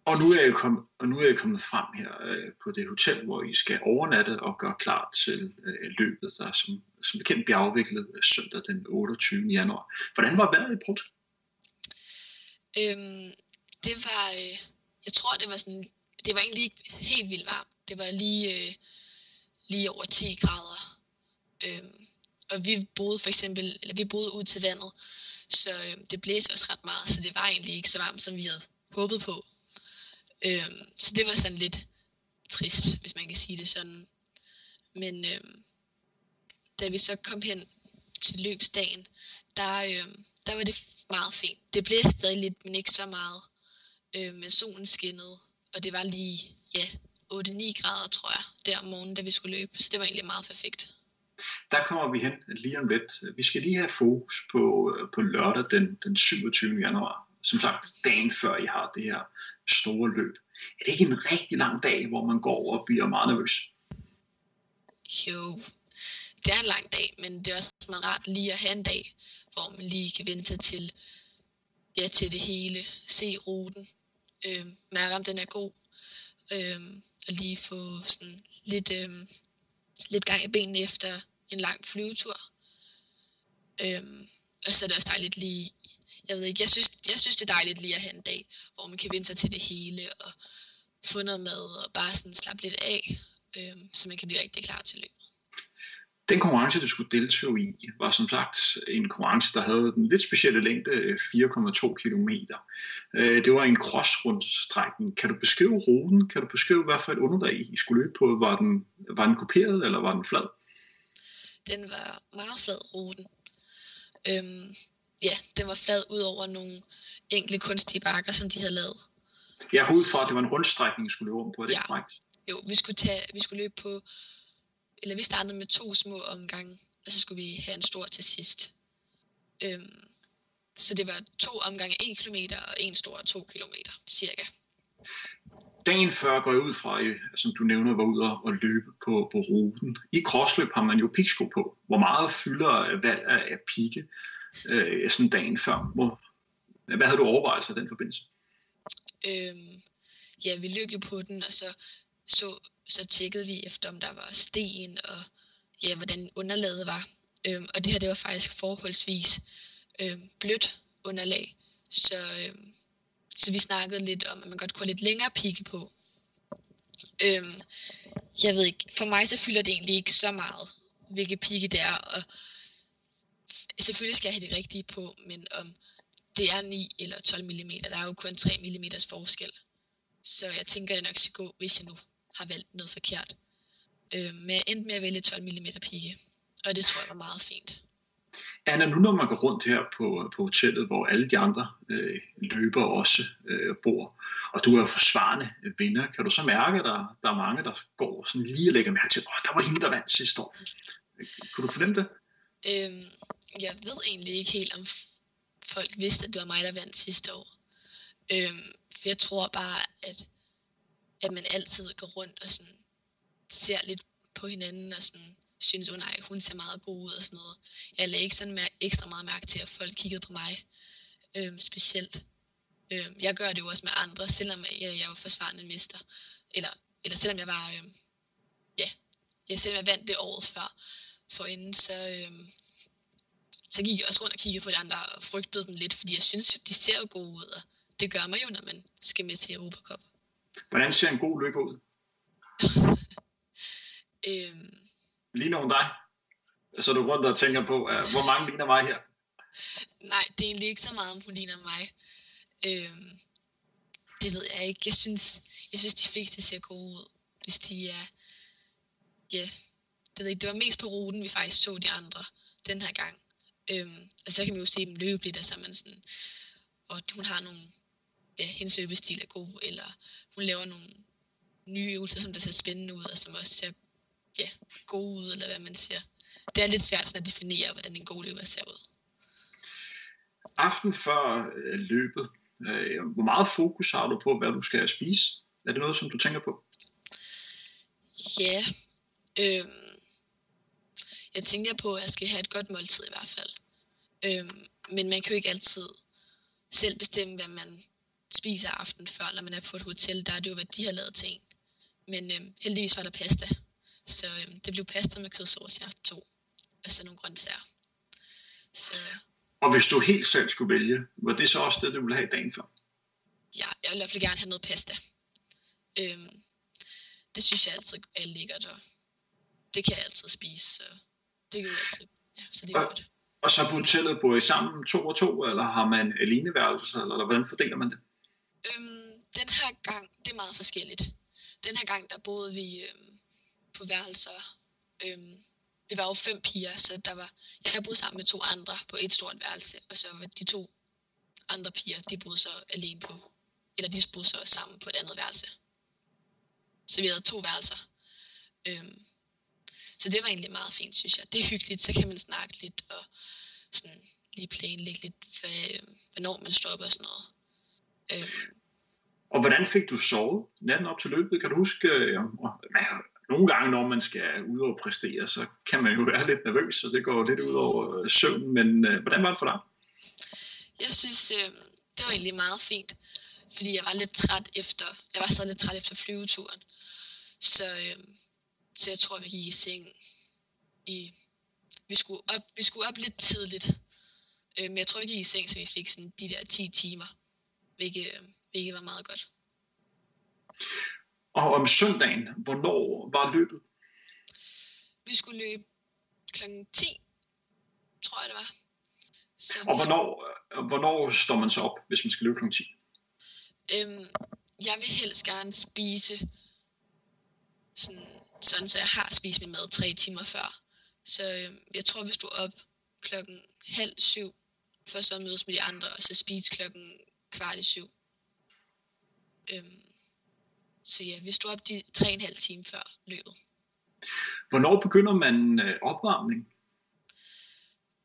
og nu er jeg kommet, og nu er jeg kommet frem her øh, på det hotel, hvor I skal overnatte og gøre klar til øh, løbet, der som, som bekendt bliver afviklet øh, søndag den 28. januar. Hvordan var vejret i Portugal?
Øhm, det var, øh, jeg tror det var sådan, det var egentlig ikke helt vildt varmt. Det var lige, øh, lige over 10 grader. Øhm, og vi boede for eksempel, eller vi boede ud til vandet, så øh, det blæste også ret meget, så det var egentlig ikke så varmt, som vi havde håbet på. Øhm, så det var sådan lidt trist, hvis man kan sige det sådan. Men øhm, da vi så kom hen til løbsdagen, der, øhm, der var det meget fint. Det blæste stadig lidt, men ikke så meget. Øhm, men solen skinnede, og det var lige ja, 8-9 grader, tror jeg, der om morgenen, da vi skulle løbe. Så det var egentlig meget perfekt.
Der kommer vi hen lige om lidt. Vi skal lige have fokus på, øh, på lørdag den, den 27. januar som sagt, dagen før I har det her store løb. Er det ikke en rigtig lang dag, hvor man går og bliver meget nervøs?
Jo, det er en lang dag, men det er også meget rart lige at have en dag, hvor man lige kan vente sig til, ja, til det hele, se ruten, øh, mærke om den er god, øh, og lige få sådan lidt, øh, lidt gang i benene efter en lang flyvetur. Øh, og så er det også dejligt lige jeg ved ikke, jeg synes, jeg synes det er dejligt lige at have en dag, hvor man kan vende sig til det hele, og få noget mad, og bare sådan slappe lidt af, øh, så man kan blive rigtig klar til løbet.
Den konkurrence, du skulle deltage i, var som sagt en konkurrence, der havde den lidt specielle længde 4,2 km. Øh, det var en crossrundstrækning. Kan du beskrive ruten? Kan du beskrive, hvad for et underlag I skulle løbe på? Var den, var den kopieret, eller var den flad?
Den var meget flad, ruten. Øhm, ja, den var flad ud over nogle enkle kunstige bakker, som de havde lavet.
Jeg går ud fra, at det var en rundstrækning, vi skulle løbe om på, er det ja. korrekt?
Jo, vi skulle, tage, vi skulle løbe på, eller vi startede med to små omgange, og så skulle vi have en stor til sidst. Øhm, så det var to omgange 1 km og en stor 2 km, cirka.
Dagen før går jeg ud fra, som du nævner, var ude og løbe på, på ruten. I crossløb har man jo piksko på. Hvor meget fylder valg af pigge øh, sådan dagen før. Hvor, hvad havde du overvejelser i den forbindelse?
Øhm, ja, vi løb jo på den, og så, så, så tjekkede vi efter, om der var sten, og ja, hvordan underlaget var. Øhm, og det her, det var faktisk forholdsvis øhm, blødt underlag. Så, øhm, så vi snakkede lidt om, at man godt kunne have lidt længere pigge på. Øhm, jeg ved ikke, for mig så fylder det egentlig ikke så meget, hvilke pigge det er, og selvfølgelig skal jeg have det rigtige på, men om det er 9 eller 12 mm, der er jo kun 3 mm forskel. Så jeg tænker, det nok skal gå, hvis jeg nu har valgt noget forkert. Øh, men jeg endte med at vælge 12 mm pigge, og det tror jeg var meget fint.
Anna, nu når man går rundt her på, på hotellet, hvor alle de andre øh, løber også øh, bor, og du er forsvarende vinder, kan du så mærke, at der, der er mange, der går sådan lige og lægger mærke til, åh, der var hende, der vandt sidste år. Kunne du fornemme det?
Øhm, jeg ved egentlig ikke helt, om folk vidste, at det var mig, der vandt sidste år. Øhm, for jeg tror bare, at, at man altid går rundt og sådan ser lidt på hinanden og sådan synes, oh nej, hun ser meget god ud og sådan noget. Jeg lagde ikke sådan mær- ekstra meget mærke til, at folk kiggede på mig øhm, specielt. Øhm, jeg gør det jo også med andre, selvom jeg, jeg var forsvarende mester. Eller, eller selvom jeg var, øhm, ja, jeg selvom jeg vandt det året før for inden, så, øhm, så gik jeg også rundt og kiggede på de andre og frygtede dem lidt, fordi jeg synes, de ser jo gode ud, og det gør man jo, når man skal med til Europacup.
Hvordan ser en god løber ud? øhm, ligner hun dig? Så er du rundt og tænker på, uh, hvor mange ligner mig her?
Nej, det er egentlig ikke så meget, om hun ligner mig. Øhm, det ved jeg ikke. Jeg synes, jeg synes de fleste ser gode ud, hvis de er... Ja, det, ved ikke, det var mest på ruten, vi faktisk så de andre den her gang. Øhm, og så kan man jo se dem løbe lidt, altså man sådan, og hun har nogle, ja, hendes løbestil er god, eller hun laver nogle nye øvelser, som der ser spændende ud, og som også ser ja, gode ud, eller hvad man siger. Det er lidt svært sådan at definere, hvordan en god løber ser ud.
Aften før øh, løbet, øh, hvor meget fokus har du på, hvad du skal spise? Er det noget, som du tænker på?
Ja, øh, jeg tænker på, at jeg skal have et godt måltid i hvert fald. Øhm, men man kan jo ikke altid selv bestemme, hvad man spiser aften før, når man er på et hotel. Der er det jo, hvad de har lavet til en. Men øhm, heldigvis var der pasta. Så øhm, det blev pasta med kødsovs, jeg tog. Og så nogle grøntsager.
Så... Og hvis du helt selv skulle vælge, var det så også det, du ville have dagen før?
Ja, jeg vil i hvert fald gerne have noget pasta. Øhm, det synes jeg altid er lækkert, og det kan jeg altid spise. Så det gør jeg altid. Ja, så det er og, godt.
Og så på hotellet bor I sammen to og to, eller har man aleneværelser, eller, eller hvordan fordeler man det?
Øhm, den her gang, det er meget forskelligt. Den her gang, der boede vi øhm, på værelser. Øhm, vi var jo fem piger, så der var, jeg boede sammen med to andre på et stort værelse, og så var de to andre piger, de boede så alene på, eller de boede så sammen på et andet værelse. Så vi havde to værelser. Øhm, så det var egentlig meget fint, synes jeg. Det er hyggeligt, så kan man snakke lidt og sådan lige planlægge lidt, hvad, hvornår man op og sådan noget. Øhm.
Og hvordan fik du sovet natten op til løbet? Kan du huske, øh, nogle gange, når man skal ud og præstere, så kan man jo være lidt nervøs, og det går lidt ud over øh, søvn, men øh, hvordan var det for dig?
Jeg synes, øh, det var egentlig meget fint, fordi jeg var lidt træt efter, jeg var så lidt træt efter flyveturen. Så øh, så jeg tror, vi gik i seng i... Vi skulle op, vi skulle op lidt tidligt. Øh, men jeg tror, vi gik i seng, så vi fik sådan de der 10 timer. Hvilket, øh, hvilket var meget godt.
Og om søndagen, hvornår var løbet?
Vi skulle løbe kl. 10, tror jeg det var.
Så og hvornår, skulle... hvornår står man så op, hvis man skal løbe kl. 10?
Øhm, jeg vil helst gerne spise sådan sådan så jeg har spist min mad tre timer før. Så øh, jeg tror, vi stod op klokken halv syv, for så mødes med de andre, og så spise klokken kvart i syv. Øhm, så ja, vi stod op de tre og en halv time før løbet.
Hvornår begynder man øh, opvarmning?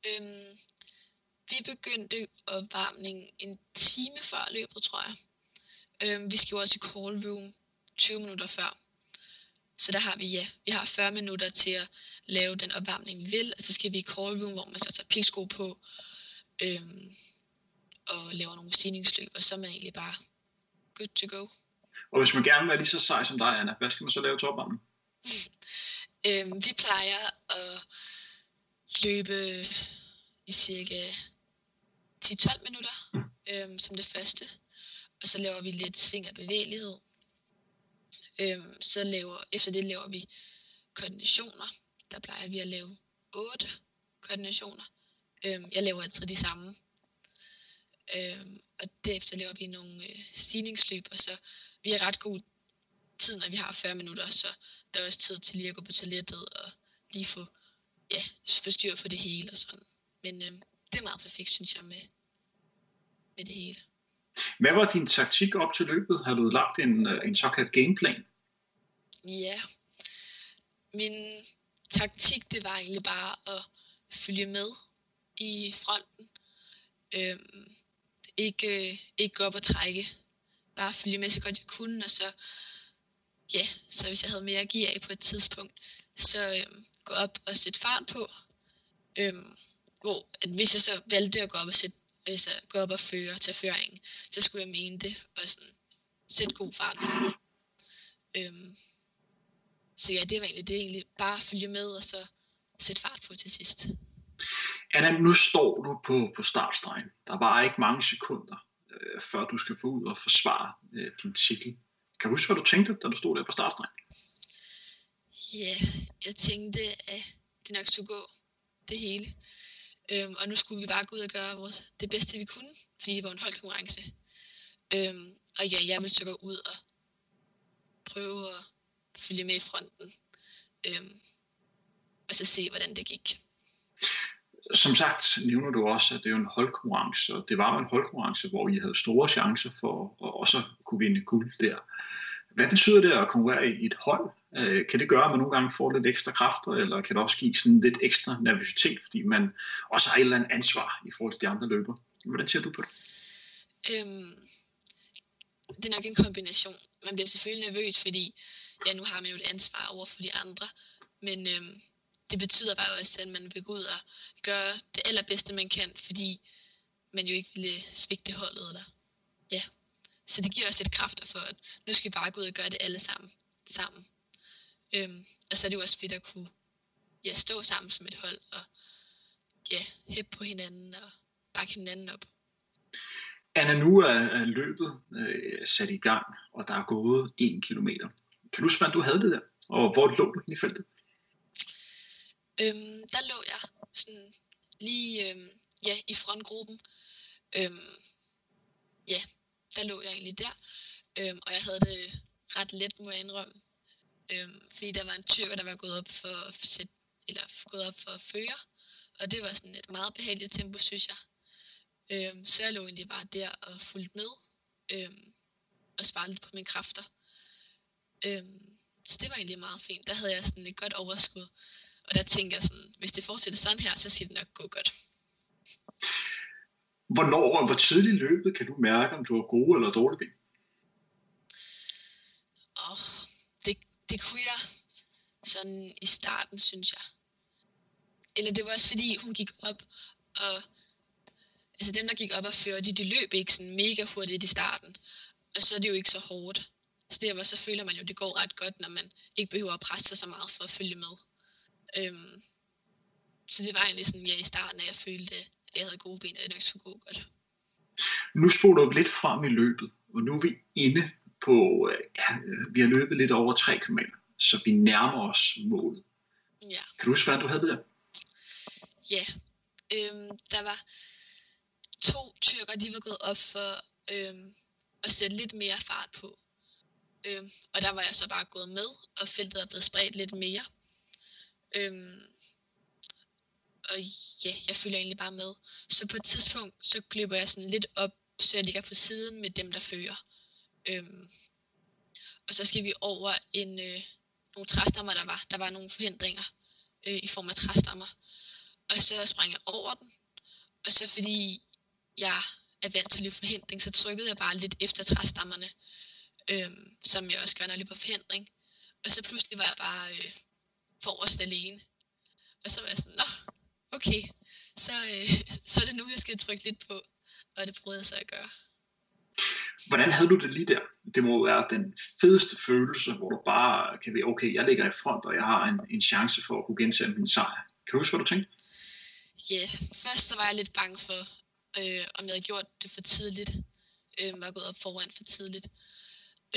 Øhm, vi begyndte opvarmning en time før løbet, tror jeg. Øhm, vi skal jo også i call room 20 minutter før. Så der har vi, ja, vi har 40 minutter til at lave den opvarmning, vi vil, og så skal vi i call room, hvor man så tager piksko på, øhm, og laver nogle stigningsløb, og så er man egentlig bare good to go.
Og hvis man gerne vil være lige så sej som dig, Anna, hvad skal man så lave til opvarmning?
øhm, vi plejer at løbe i cirka 10-12 minutter mm. øhm, som det første. og så laver vi lidt sving af bevægelighed. Øhm, så laver, efter det laver vi koordinationer. Der plejer vi at lave otte koordinationer. Øhm, jeg laver altid de samme. Øhm, og derefter laver vi nogle øh, stigningsløb, og så vi har ret god tid, når vi har 40 minutter, så der er også tid til lige at gå på toilettet og lige få, ja, få styr på det hele og sådan. Men øhm, det er meget perfekt, synes jeg, med, med det hele.
Hvad var din taktik op til løbet? Har du lagt en, øh, en såkaldt gameplan?
Ja, min taktik, det var egentlig bare at følge med i fronten. Øhm, ikke, øh, ikke gå op og trække. Bare følge med så godt jeg kunne, og så, ja, så hvis jeg havde mere at give af på et tidspunkt, så øhm, gå op og sætte fart på. Øhm, hvor at hvis jeg så valgte at gå op og sætte altså, gå op og føre, tage føringen, så skulle jeg mene det, og sådan, sætte god fart på. Øhm, så ja, det var egentlig det, egentlig bare følge med, og så sætte fart på til sidst.
Anna, nu står du på, på startstregen. Der var ikke mange sekunder, øh, før du skal få ud og forsvare øh, din titel. Kan du huske, hvad du tænkte, da du stod der på startstregen?
Ja, jeg tænkte, at det nok skulle gå det hele. Øhm, og nu skulle vi bare gå ud og gøre vores, det bedste, vi kunne, fordi det var en holdkonkurrence. Øhm, og ja, jeg ville så gå ud og prøve at følge med i fronten. Øhm, og så se, hvordan det gik.
Som sagt nævner du også, at det er en holdkonkurrence, og det var en holdkonkurrence, hvor I havde store chancer for at også kunne vinde guld der. Hvad betyder det at konkurrere i et hold? Øh, kan det gøre, at man nogle gange får lidt ekstra kræfter, eller kan det også give sådan lidt ekstra nervøsitet, fordi man også har et eller andet ansvar i forhold til de andre løber? Hvordan ser du på det?
Øhm, det er nok en kombination. Man bliver selvfølgelig nervøs, fordi ja, nu har man jo et ansvar over for de andre, men øhm, det betyder bare også, at man vil gå ud og gøre det allerbedste, man kan, fordi man jo ikke ville svigte holdet. Eller, ja. Så det giver også lidt kræfter for, at nu skal vi bare gå ud og gøre det alle sammen. sammen. Øhm, og så er det jo også fedt at kunne ja, stå sammen som et hold og ja, hæppe på hinanden og bakke hinanden op.
Anna, nu er løbet øh, sat i gang, og der er gået en kilometer. Kan du huske, hvordan du havde det der? Og hvor lå du i feltet?
Øhm, der lå jeg sådan lige øhm, ja, i frontgruppen. Øhm, ja, der lå jeg egentlig der. Øhm, og jeg havde det ret let, må jeg indrømme. Øhm, fordi der var en tyrker, der var gået op for at sætte, eller gået op for at føre. Og det var sådan et meget behageligt tempo, synes jeg. Øhm, så jeg lå egentlig bare der og fulgte med. Øhm, og sparede lidt på mine kræfter. Øhm, så det var egentlig meget fint. Der havde jeg sådan et godt overskud. Og der tænker jeg sådan, hvis det fortsætter sådan her, så skal det nok gå godt.
Hvornår og hvor tidligt i løbet kan du mærke, om du har gode eller dårlige ben?
Oh, det, kunne jeg sådan i starten, synes jeg. Eller det var også fordi, hun gik op, og altså dem, der gik op og førte, de løb ikke sådan mega hurtigt i starten. Og så er det jo ikke så hårdt. Så derfor så føler man jo, at det går ret godt, når man ikke behøver at presse sig så meget for at følge med. Øhm, så det var egentlig sådan, ja, i starten, at jeg følte, at jeg havde gode ben, og det nok skulle gå godt.
Nu spoler du lidt frem i løbet, og nu er vi inde på, ja, vi har løbet lidt over 3 km, så vi nærmer os målet.
Ja.
Kan du huske, hvordan du havde det der?
Ja, øhm, der var to tyrker, de var gået op for øhm, at sætte lidt mere fart på. Øhm, og der var jeg så bare gået med, og feltet er blevet spredt lidt mere. Øhm, og ja, jeg følger egentlig bare med. Så på et tidspunkt, så glipper jeg sådan lidt op, så jeg ligger på siden med dem, der fører. Øhm, og så skal vi over en, øh, nogle træstammer, der var. Der var nogle forhindringer øh, i form af træstammer. Og så springer jeg over den. Og så fordi jeg er vant til at løbe forhindring, så trykkede jeg bare lidt efter træstammerne, øh, som jeg også gør, når jeg løber forhindring. Og så pludselig var jeg bare øh, forrest alene. Og så var jeg sådan, nå, okay, så, øh, så er det nu, jeg skal trykke lidt på. Og det prøvede jeg så at gøre.
Hvordan havde du det lige der? Det må være den fedeste følelse, hvor du bare kan være, okay, jeg ligger i front, og jeg har en, en chance for at kunne gentage min sejr. Kan du huske, hvad du tænkte?
Ja, yeah. først så var jeg lidt bange for, øh, om jeg havde gjort det for tidligt. øh, var gået op foran for tidligt.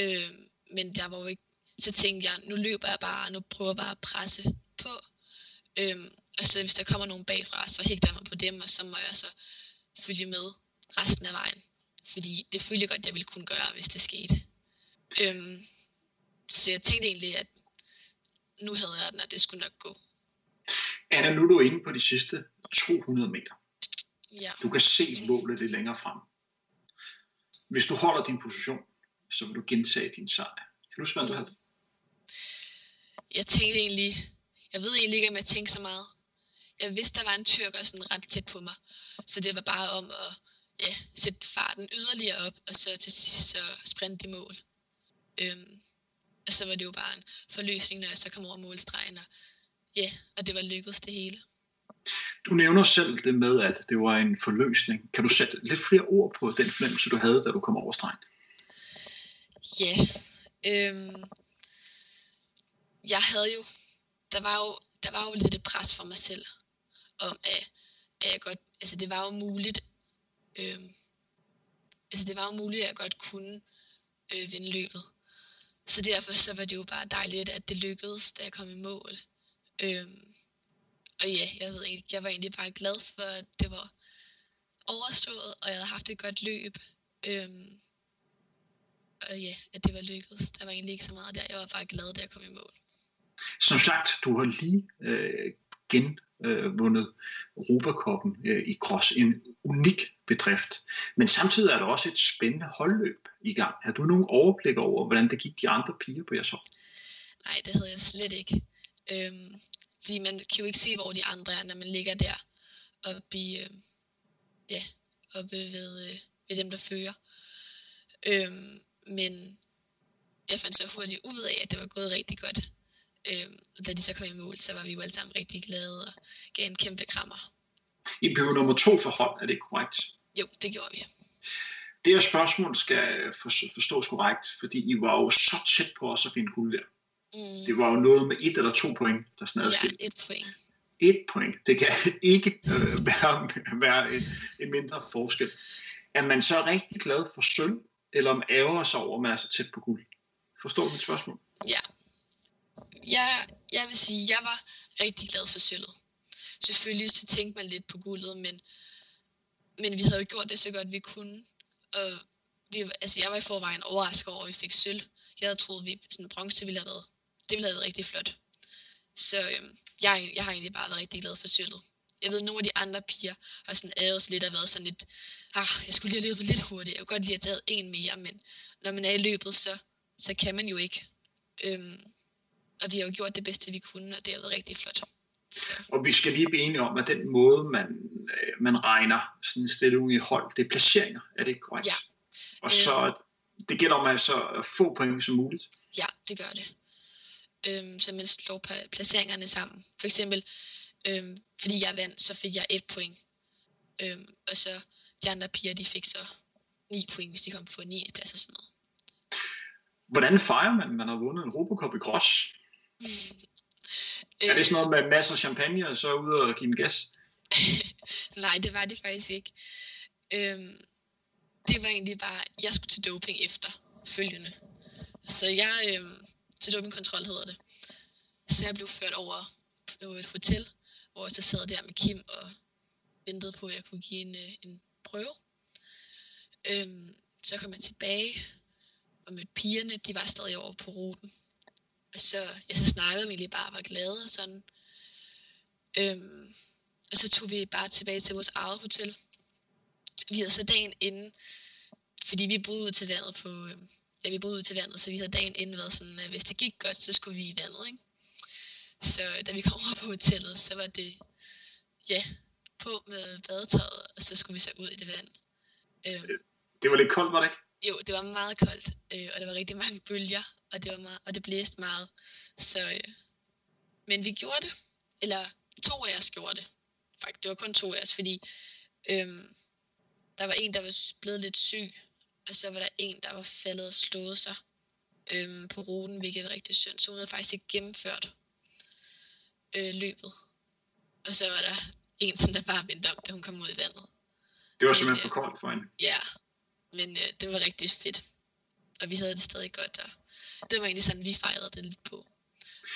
Øh, men jeg var jo ikke, så tænkte jeg, nu løber jeg bare, nu prøver jeg bare at presse på. Øh, og så hvis der kommer nogen bagfra, så hægter jeg mig på dem, og så må jeg så følge med resten af vejen. Fordi det følte jeg godt, jeg ville kunne gøre, hvis det skete. Øh, så jeg tænkte egentlig, at nu havde jeg den, og det skulle nok gå.
Anna, nu er du inde på de sidste 200 meter.
Ja.
Du kan se målet lidt længere frem. Hvis du holder din position, så vil du gentage din sejr. Kan du huske, hvad du havde?
Jeg tænkte egentlig, jeg ved egentlig ikke, om jeg tænkte så meget. Jeg vidste, der var en tyrker sådan ret tæt på mig. Så det var bare om at ja, sætte farten yderligere op, og så til sidst så sprinte i mål. Øhm, og så var det jo bare en forløsning, når jeg så kom over målstregen, og ja, og det var lykkedes det hele.
Du nævner selv det med, at det var en forløsning. Kan du sætte lidt flere ord på den fornemmelse, du havde, da du kom over stregen?
Ja, øhm, jeg havde jo, der var jo, der var jo lidt et pres for mig selv, om at, at jeg godt, altså det var jo muligt, Øh, altså det var jo muligt, at jeg godt kunne øh, vinde løbet. Så derfor så var det jo bare dejligt, at det lykkedes, da jeg kom i mål. Øh, og ja, jeg ved ikke, jeg var egentlig bare glad for, at det var overstået, og jeg havde haft et godt løb. Øh, og ja, at det var lykkedes. Der var egentlig ikke så meget der. Jeg var bare glad, da jeg kom i mål.
Som sagt, du har lige øh, gen øh, Europakoppen øh, i cross. En unik bedrift. Men samtidig er der også et spændende holdløb i gang. Har du nogen overblik over, hvordan det gik de andre piger på jeres hold?
Nej, det havde jeg slet ikke. Øhm, fordi man kan jo ikke se, hvor de andre er, når man ligger der oppe, i, øh, ja, oppe ved, øh, ved dem, der fører. Øhm, men jeg fandt så hurtigt ud af, at det var gået rigtig godt. Øhm, og da de så kom i mål, så var vi jo alle sammen rigtig glade og gav en kæmpe krammer.
I blev nummer to for hold, er det korrekt?
Jo, det gjorde vi.
Det her spørgsmål skal forstås korrekt, fordi I var jo så tæt på os at finde guld der.
Mm.
Det var jo noget med et eller to point, der sådan
Ja, et point.
Et point. Det kan ikke øh, være, være en, en mindre forskel. Er man så rigtig glad for sølv, eller om ærger sig over, at man er så tæt på guld? Forstår du mit spørgsmål?
Ja. Jeg, jeg vil sige, jeg var rigtig glad for sølvet. Selvfølgelig så tænkte man lidt på guldet, men, men vi havde jo gjort det så godt vi kunne. Og vi, altså jeg var i forvejen overrasket over, at vi fik sølv. Jeg havde troet, at vi sådan bronze ville have været. Det ville have været rigtig flot. Så øhm, jeg, jeg har egentlig bare været rigtig glad for sølvet. Jeg ved, at nogle af de andre piger har sådan æret lidt og været sådan lidt, ah, jeg skulle lige have løbet lidt hurtigt. Jeg kunne godt lige have taget en mere, men når man er i løbet, så, så kan man jo ikke. Øhm, og vi har jo gjort det bedste, vi kunne, og det har været rigtig flot. Så,
Og vi skal lige blive enige om, at den måde, man, øh, man regner sådan en stille ud i hold, det er placeringer. Er det ikke korrekt?
Ja.
Og så, det gælder om altså få point som muligt.
ja, det gør det. Øhm, så man slår placeringerne sammen. For eksempel, øhm, fordi jeg vandt, så fik jeg et point. Øhm, og så de andre piger, de fik så 9 point, hvis de kom på 9. plads og sådan noget.
Hvordan fejrer man, at man har vundet en Robocop i cross? Er det sådan noget med masser af champagne, og så ud og give en gas?
Nej, det var det faktisk ikke. Øhm, det var egentlig bare, jeg skulle til doping efter følgende. Så jeg, øhm, til dopingkontrol hedder det. Så jeg blev ført over på et hotel, hvor jeg så sad der med Kim og ventede på, at jeg kunne give en, øh, en prøve. Øhm, så kom jeg tilbage og mødte pigerne, de var stadig over på ruten. Og så, jeg så snakkede med egentlig bare og var glade og sådan. Øhm, og så tog vi bare tilbage til vores eget hotel. Vi havde så dagen inden, fordi vi boede ud til vandet på, øhm, ja, vi boede ud til vandet, så vi havde dagen inden været sådan, at hvis det gik godt, så skulle vi i vandet, ikke? Så da vi kom over på hotellet, så var det, ja, på med badetøjet, og så skulle vi så ud i det vand. Øhm,
Det var lidt koldt, var det ikke?
jo, det var meget koldt, øh, og der var rigtig mange bølger, og det, var meget, og det blæste meget. Så, øh, men vi gjorde det, eller to af os gjorde det. Faktisk, det var kun to af os, fordi øh, der var en, der var blevet lidt syg, og så var der en, der var faldet og slået sig øh, på ruten, hvilket var rigtig synd. Så hun havde faktisk ikke gennemført øh, løbet. Og så var der en, som der bare vendte om, da hun kom ud i vandet.
Det var simpelthen for koldt for hende.
Ja, men øh, det var rigtig fedt. Og vi havde det stadig godt, og det var egentlig sådan, vi fejrede det lidt på.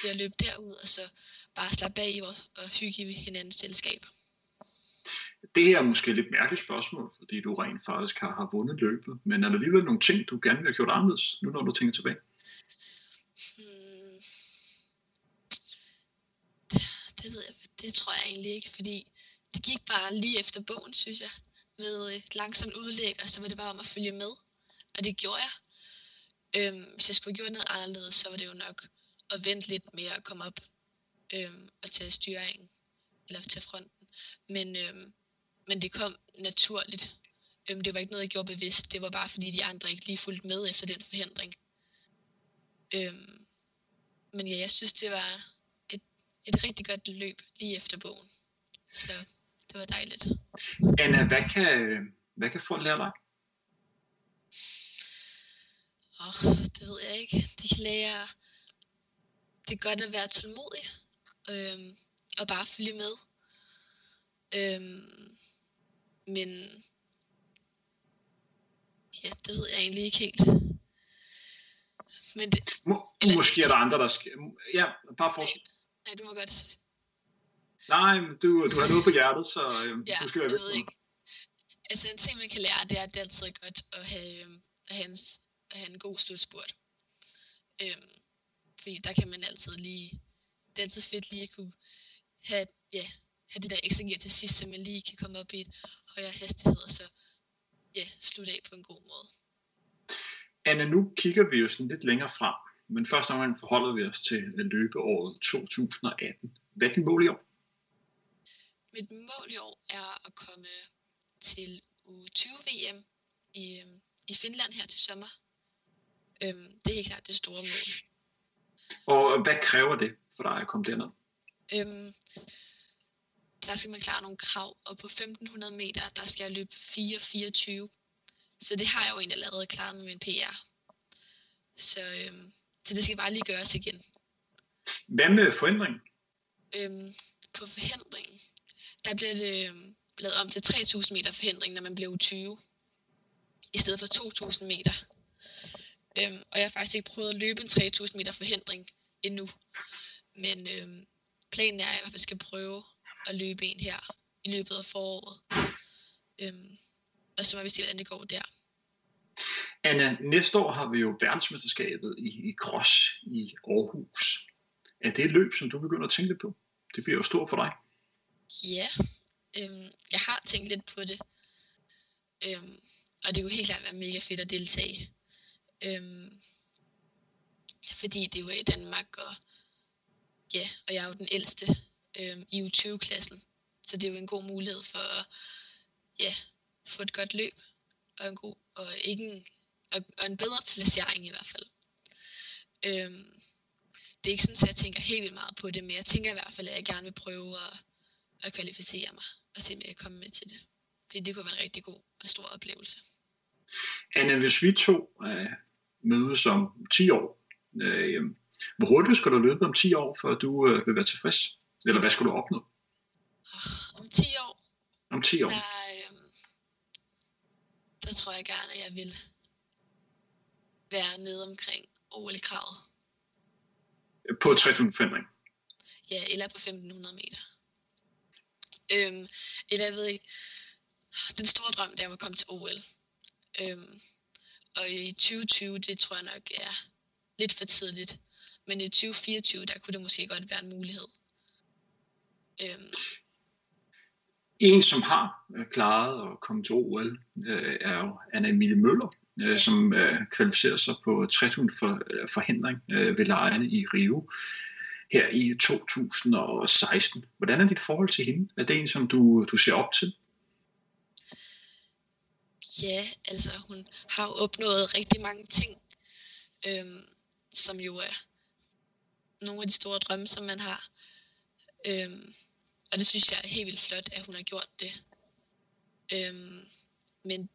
Vi har løbet derud, og så bare slappe af i vores, og hygge i hinandens selskab.
Det her er måske et lidt mærkeligt spørgsmål, fordi du rent faktisk har, har vundet løbet, men er der alligevel nogle ting, du gerne vil have gjort anderledes, nu når du tænker tilbage?
Hmm. Det, det ved jeg, det tror jeg egentlig ikke, fordi det gik bare lige efter bogen, synes jeg, med et langsomt udlæg, og så var det bare om at følge med, og det gjorde jeg. Øhm, hvis jeg skulle have gjort noget anderledes, så var det jo nok at vente lidt mere at komme op øhm, og tage styringen, eller tage fronten. Men, øhm, men det kom naturligt. Øhm, det var ikke noget, jeg gjorde bevidst. Det var bare fordi de andre ikke lige fulgte med efter den forhindring. Øhm, men ja, jeg synes, det var et, et rigtig godt løb lige efter bogen. Så det var dejligt.
Anna, hvad kan, hvad kan få lære dig?
Åh, oh, det ved jeg ikke. De kan lære, det er godt at være tålmodig, øhm, og bare følge med. Øhm, men ja, det ved jeg egentlig ikke helt. Men det,
Må, eller, måske er der andre, der skal... Ja, bare for...
Nej, nej, du må godt.
Nej, men du, du har noget på hjertet, så øhm,
Ja,
du skal være
jeg
ved.
ikke. Altså en ting, man kan lære, det er, at det altid er godt at have, øhm, at have, en, at have en god slutspurt. Øhm, fordi der kan man altid lige, det er altid fedt lige at kunne have, ja, have det der ekstra gear til sidst, så man lige kan komme op i et højere hastighed, og så ja, slutte af på en god måde.
Anna, nu kigger vi jo sådan lidt længere frem, men først og fremmest forholder vi os til løbeåret 2018. Hvad er dit mål i år?
Mit mål i år er at komme til U20 VM i, øhm, i Finland her til sommer. Øhm, det er helt klart det store mål.
Og hvad kræver det for dig at komme derned?
Øhm, der skal man klare nogle krav, og på 1500 meter, der skal jeg løbe 4.24. Så det har jeg jo egentlig allerede klaret med min PR. Så, øhm, så det skal bare lige gøres igen.
Hvad med forhindring?
Øhm, på forhindringen, der bliver det øhm, lavet om til 3.000 meter forhindring, når man bliver 20 i stedet for 2.000 meter. Øhm, og jeg har faktisk ikke prøvet at løbe en 3.000 meter forhindring endnu. Men øhm, planen er, at jeg i hvert fald skal prøve at løbe en her i løbet af foråret. Øhm, og så må vi se, hvordan det går der.
Anna, næste år har vi jo verdensmesterskabet i, i cross i Aarhus. Er det et løb, som du begynder at tænke lidt på? Det bliver jo stort for dig.
Ja, øhm, jeg har tænkt lidt på det. Øhm, og det kunne helt klart være mega fedt at deltage. Øhm, fordi det jo er i Danmark, og ja, og jeg er jo den ældste øhm, i U20-klassen. Så det er jo en god mulighed for at ja, få et godt løb, og en god, og ikke en, og, og en bedre placering i hvert fald. Øhm, det er ikke sådan, at jeg tænker helt vildt meget på det, men jeg tænker i hvert fald, at jeg gerne vil prøve at, at kvalificere mig, og se, om jeg kan komme med til det. Fordi det kunne være en rigtig god og stor oplevelse.
Anna, hvis vi to øh, mødes om 10 år, øh, hvor hurtigt skal du løbe om 10 år, før du øh, vil være tilfreds? Eller hvad skulle du opnå
om 10 år,
om 10 år?
der, øhm, der tror jeg gerne, at jeg vil være nede omkring OL-kravet.
På 345
Ja, eller på 1500 meter. Øhm, eller jeg ved ikke, den store drøm, det er at komme til OL. Øhm, og i 2020, det tror jeg nok er lidt for tidligt. Men i 2024, der kunne det måske godt være en mulighed. Øhm,
En, som har øh, klaret at komme til OL, øh, er jo Anna Emilie Møller, øh, som kvalificerer sig på 3000 for, forhindring ved lejene i Rio her i 2016. Hvordan er dit forhold til hende? Er det en, som du, du ser op til?
Ja, altså hun har opnået rigtig mange ting, øhm, som jo er nogle af de store drømme, som man har. Øhm, og det synes jeg er helt vildt flot, at hun har gjort det. Øhm, men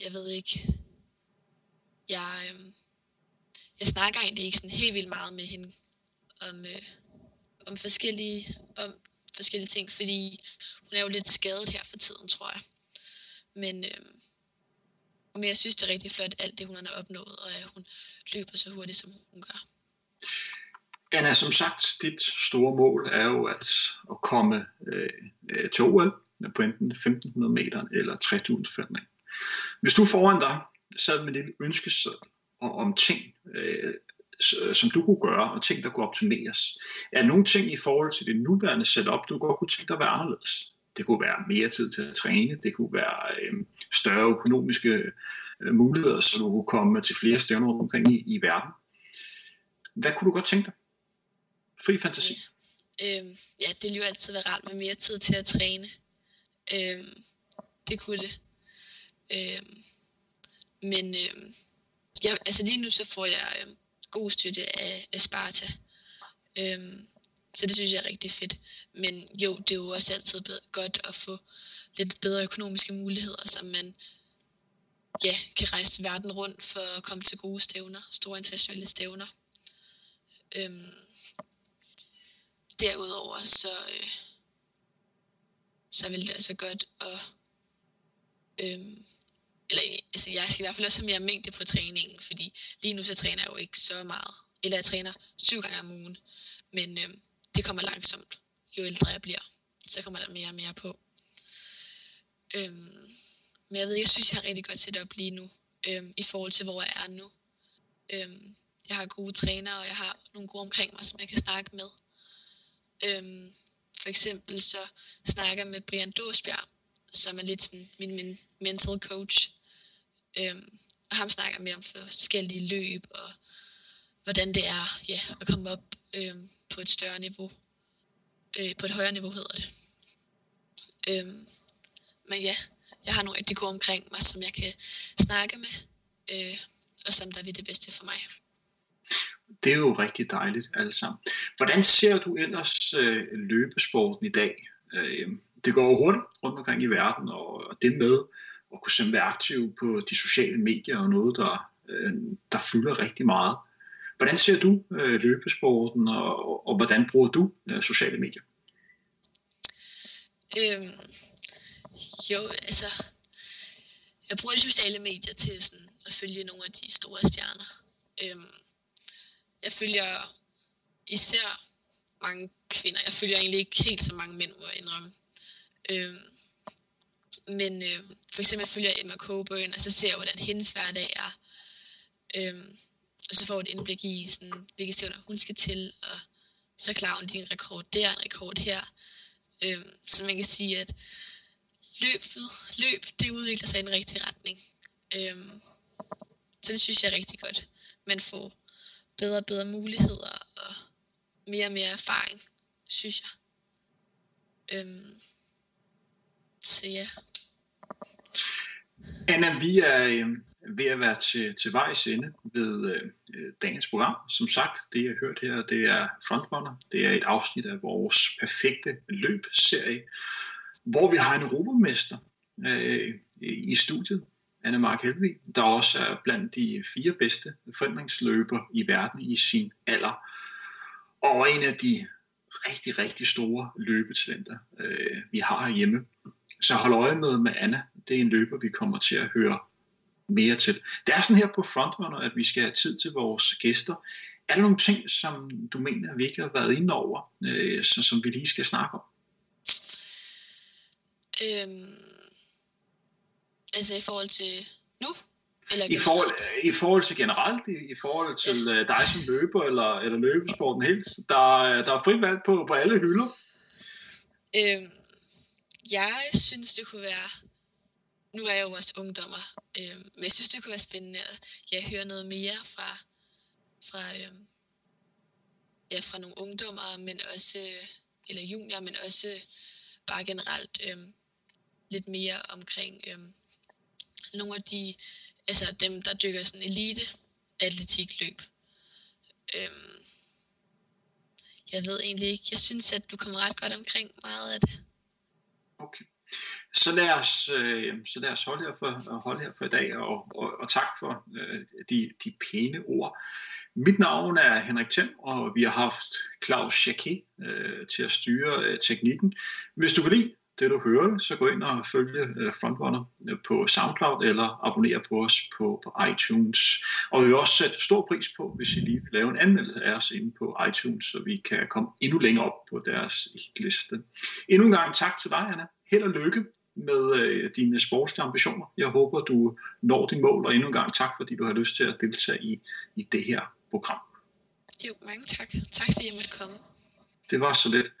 jeg ved ikke, jeg, øhm, jeg snakker egentlig ikke sådan helt vildt meget med hende om, øh, om, forskellige, om forskellige ting, fordi hun er jo lidt skadet her for tiden, tror jeg. Men, øhm, men jeg synes, det er rigtig flot, alt det, hun har opnået, og at hun løber så hurtigt, som hun gør.
Anna, som sagt, dit store mål er jo at, at komme øh, til OL på enten 1500 meter eller 3000 meter. Hvis du foran dig sad med det ønskesæd om ting, øh, som du kunne gøre, og ting, der kunne optimeres. Er der nogle ting i forhold til det nuværende setup, du godt kunne tænke dig at være anderledes? Det kunne være mere tid til at træne, det kunne være øh, større økonomiske øh, muligheder, så du kunne komme til flere stævner rundt omkring i, i verden. Hvad kunne du godt tænke dig? Fri fantasi.
Ja. Øhm, ja, det ville jo altid være rart med mere tid til at træne. Øhm, det kunne det. Øhm, men øhm, ja, altså lige nu så får jeg øhm, god støtte af, af Sparta. Øhm, så det synes jeg er rigtig fedt. Men jo, det er jo også altid godt at få lidt bedre økonomiske muligheder, så man ja, kan rejse verden rundt for at komme til gode stævner, store internationale stævner. Øhm, derudover så, øh, så vil det også være godt at øhm, eller altså jeg skal i hvert fald også have mere mængde på træningen, fordi lige nu så træner jeg jo ikke så meget. Eller jeg træner syv gange om ugen, men øhm, det kommer langsomt. Jo ældre jeg bliver, så kommer der mere og mere på. Øhm, men jeg ved, jeg synes, jeg har rigtig godt setup lige nu, øhm, i forhold til, hvor jeg er nu. Øhm, jeg har gode trænere, og jeg har nogle gode omkring mig, som jeg kan snakke med. Øhm, for eksempel så snakker jeg med Brian Dorsbjerg, som er lidt sådan min, min mental coach. Øhm, og ham snakker med om forskellige løb, og hvordan det er ja, at komme op øhm, på et større niveau. Øh, på et højere niveau hedder det. Øhm, men ja, jeg har nogle rigtig gode omkring mig, som jeg kan snakke med, øh, og som der vil det bedste for mig.
Det er jo rigtig dejligt alle sammen. Hvordan ser du ellers øh, løbesporten i dag? Øh, det går hurtigt rundt omkring i verden, og, og det med at kunne være aktiv på de sociale medier og noget, der, øh, der fylder rigtig meget. Hvordan ser du øh, løbesporten, og, og, og hvordan bruger du øh, sociale medier?
Øhm, jo, altså, jeg bruger de sociale medier til sådan, at følge nogle af de store stjerner. Øhm, jeg følger især mange kvinder. Jeg følger egentlig ikke helt så mange mænd, må jeg indrømme. Øhm, men øh, for eksempel følger Emma Coburn, og så ser jeg, hvordan hendes hverdag er. Øhm, og så får et indblik i, sådan, hvilke stævner hun skal til, og så klarer hun din rekord der, en rekord her. Øhm, så man kan sige, at løbet, løb, det udvikler sig i en rigtig retning. Øhm, så det synes jeg er rigtig godt. Man får bedre og bedre muligheder, og mere og mere erfaring, synes jeg. Øhm, så ja.
Anna, vi er øhm, ved at være til, til vejs ende ved øh, dagens program. Som sagt, det jeg har hørt her, det er Frontrunner. Det er et afsnit af vores perfekte løbserie, hvor vi har en europamester øh, i studiet, Anne Mark Helvig, der også er blandt de fire bedste forændringsløber i verden i sin alder. Og en af de rigtig, rigtig store løbetalenter, øh, vi har hjemme. Så hold øje med med Anna. Det er en løber, vi kommer til at høre mere til. Det er sådan her på Frontrunner, at vi skal have tid til vores gæster. Er der nogle ting, som du mener, vi ikke har været inde over, øh, så, som vi lige skal snakke om?
Øhm, altså i forhold til nu?
Eller I, forhold, I forhold til generelt, i, i forhold til ja. uh, dig som løber, eller, eller løbesporten helt, der, der er frit valg på, på alle hylder?
Øhm, jeg synes, det kunne være... Nu er jeg jo også ungdommer, øh, men jeg synes, det kunne være spændende at ja, høre noget mere fra, fra, øh, ja, fra nogle ungdommer, men også, øh, eller junior, men også bare generelt øh, lidt mere omkring øh, nogle af de altså dem, der dykker sådan elite atletikløb. Øh, jeg ved egentlig ikke. Jeg synes, at du kommer ret godt omkring meget af det.
Okay. Så lad os, øh, så lad os holde, her for, holde her for i dag, og, og, og tak for øh, de, de pæne ord. Mit navn er Henrik Thiem, og vi har haft Claus Jacquet øh, til at styre øh, teknikken. Hvis du kan lide det, du hører, så gå ind og følge øh, Frontrunner øh, på SoundCloud eller abonner på os på, på iTunes. Og vi vil også sætte stor pris på, hvis I lige vil lave en anmeldelse af os inde på iTunes, så vi kan komme endnu længere op på deres hitliste. Endnu en gang tak til dig, Anna. Held og lykke med øh, dine sportslige ambitioner. Jeg håber, du når dit mål, og endnu en gang tak, fordi du har lyst til at deltage i, i det her program.
Jo, mange tak. Tak fordi jeg måtte komme.
Det var så lidt.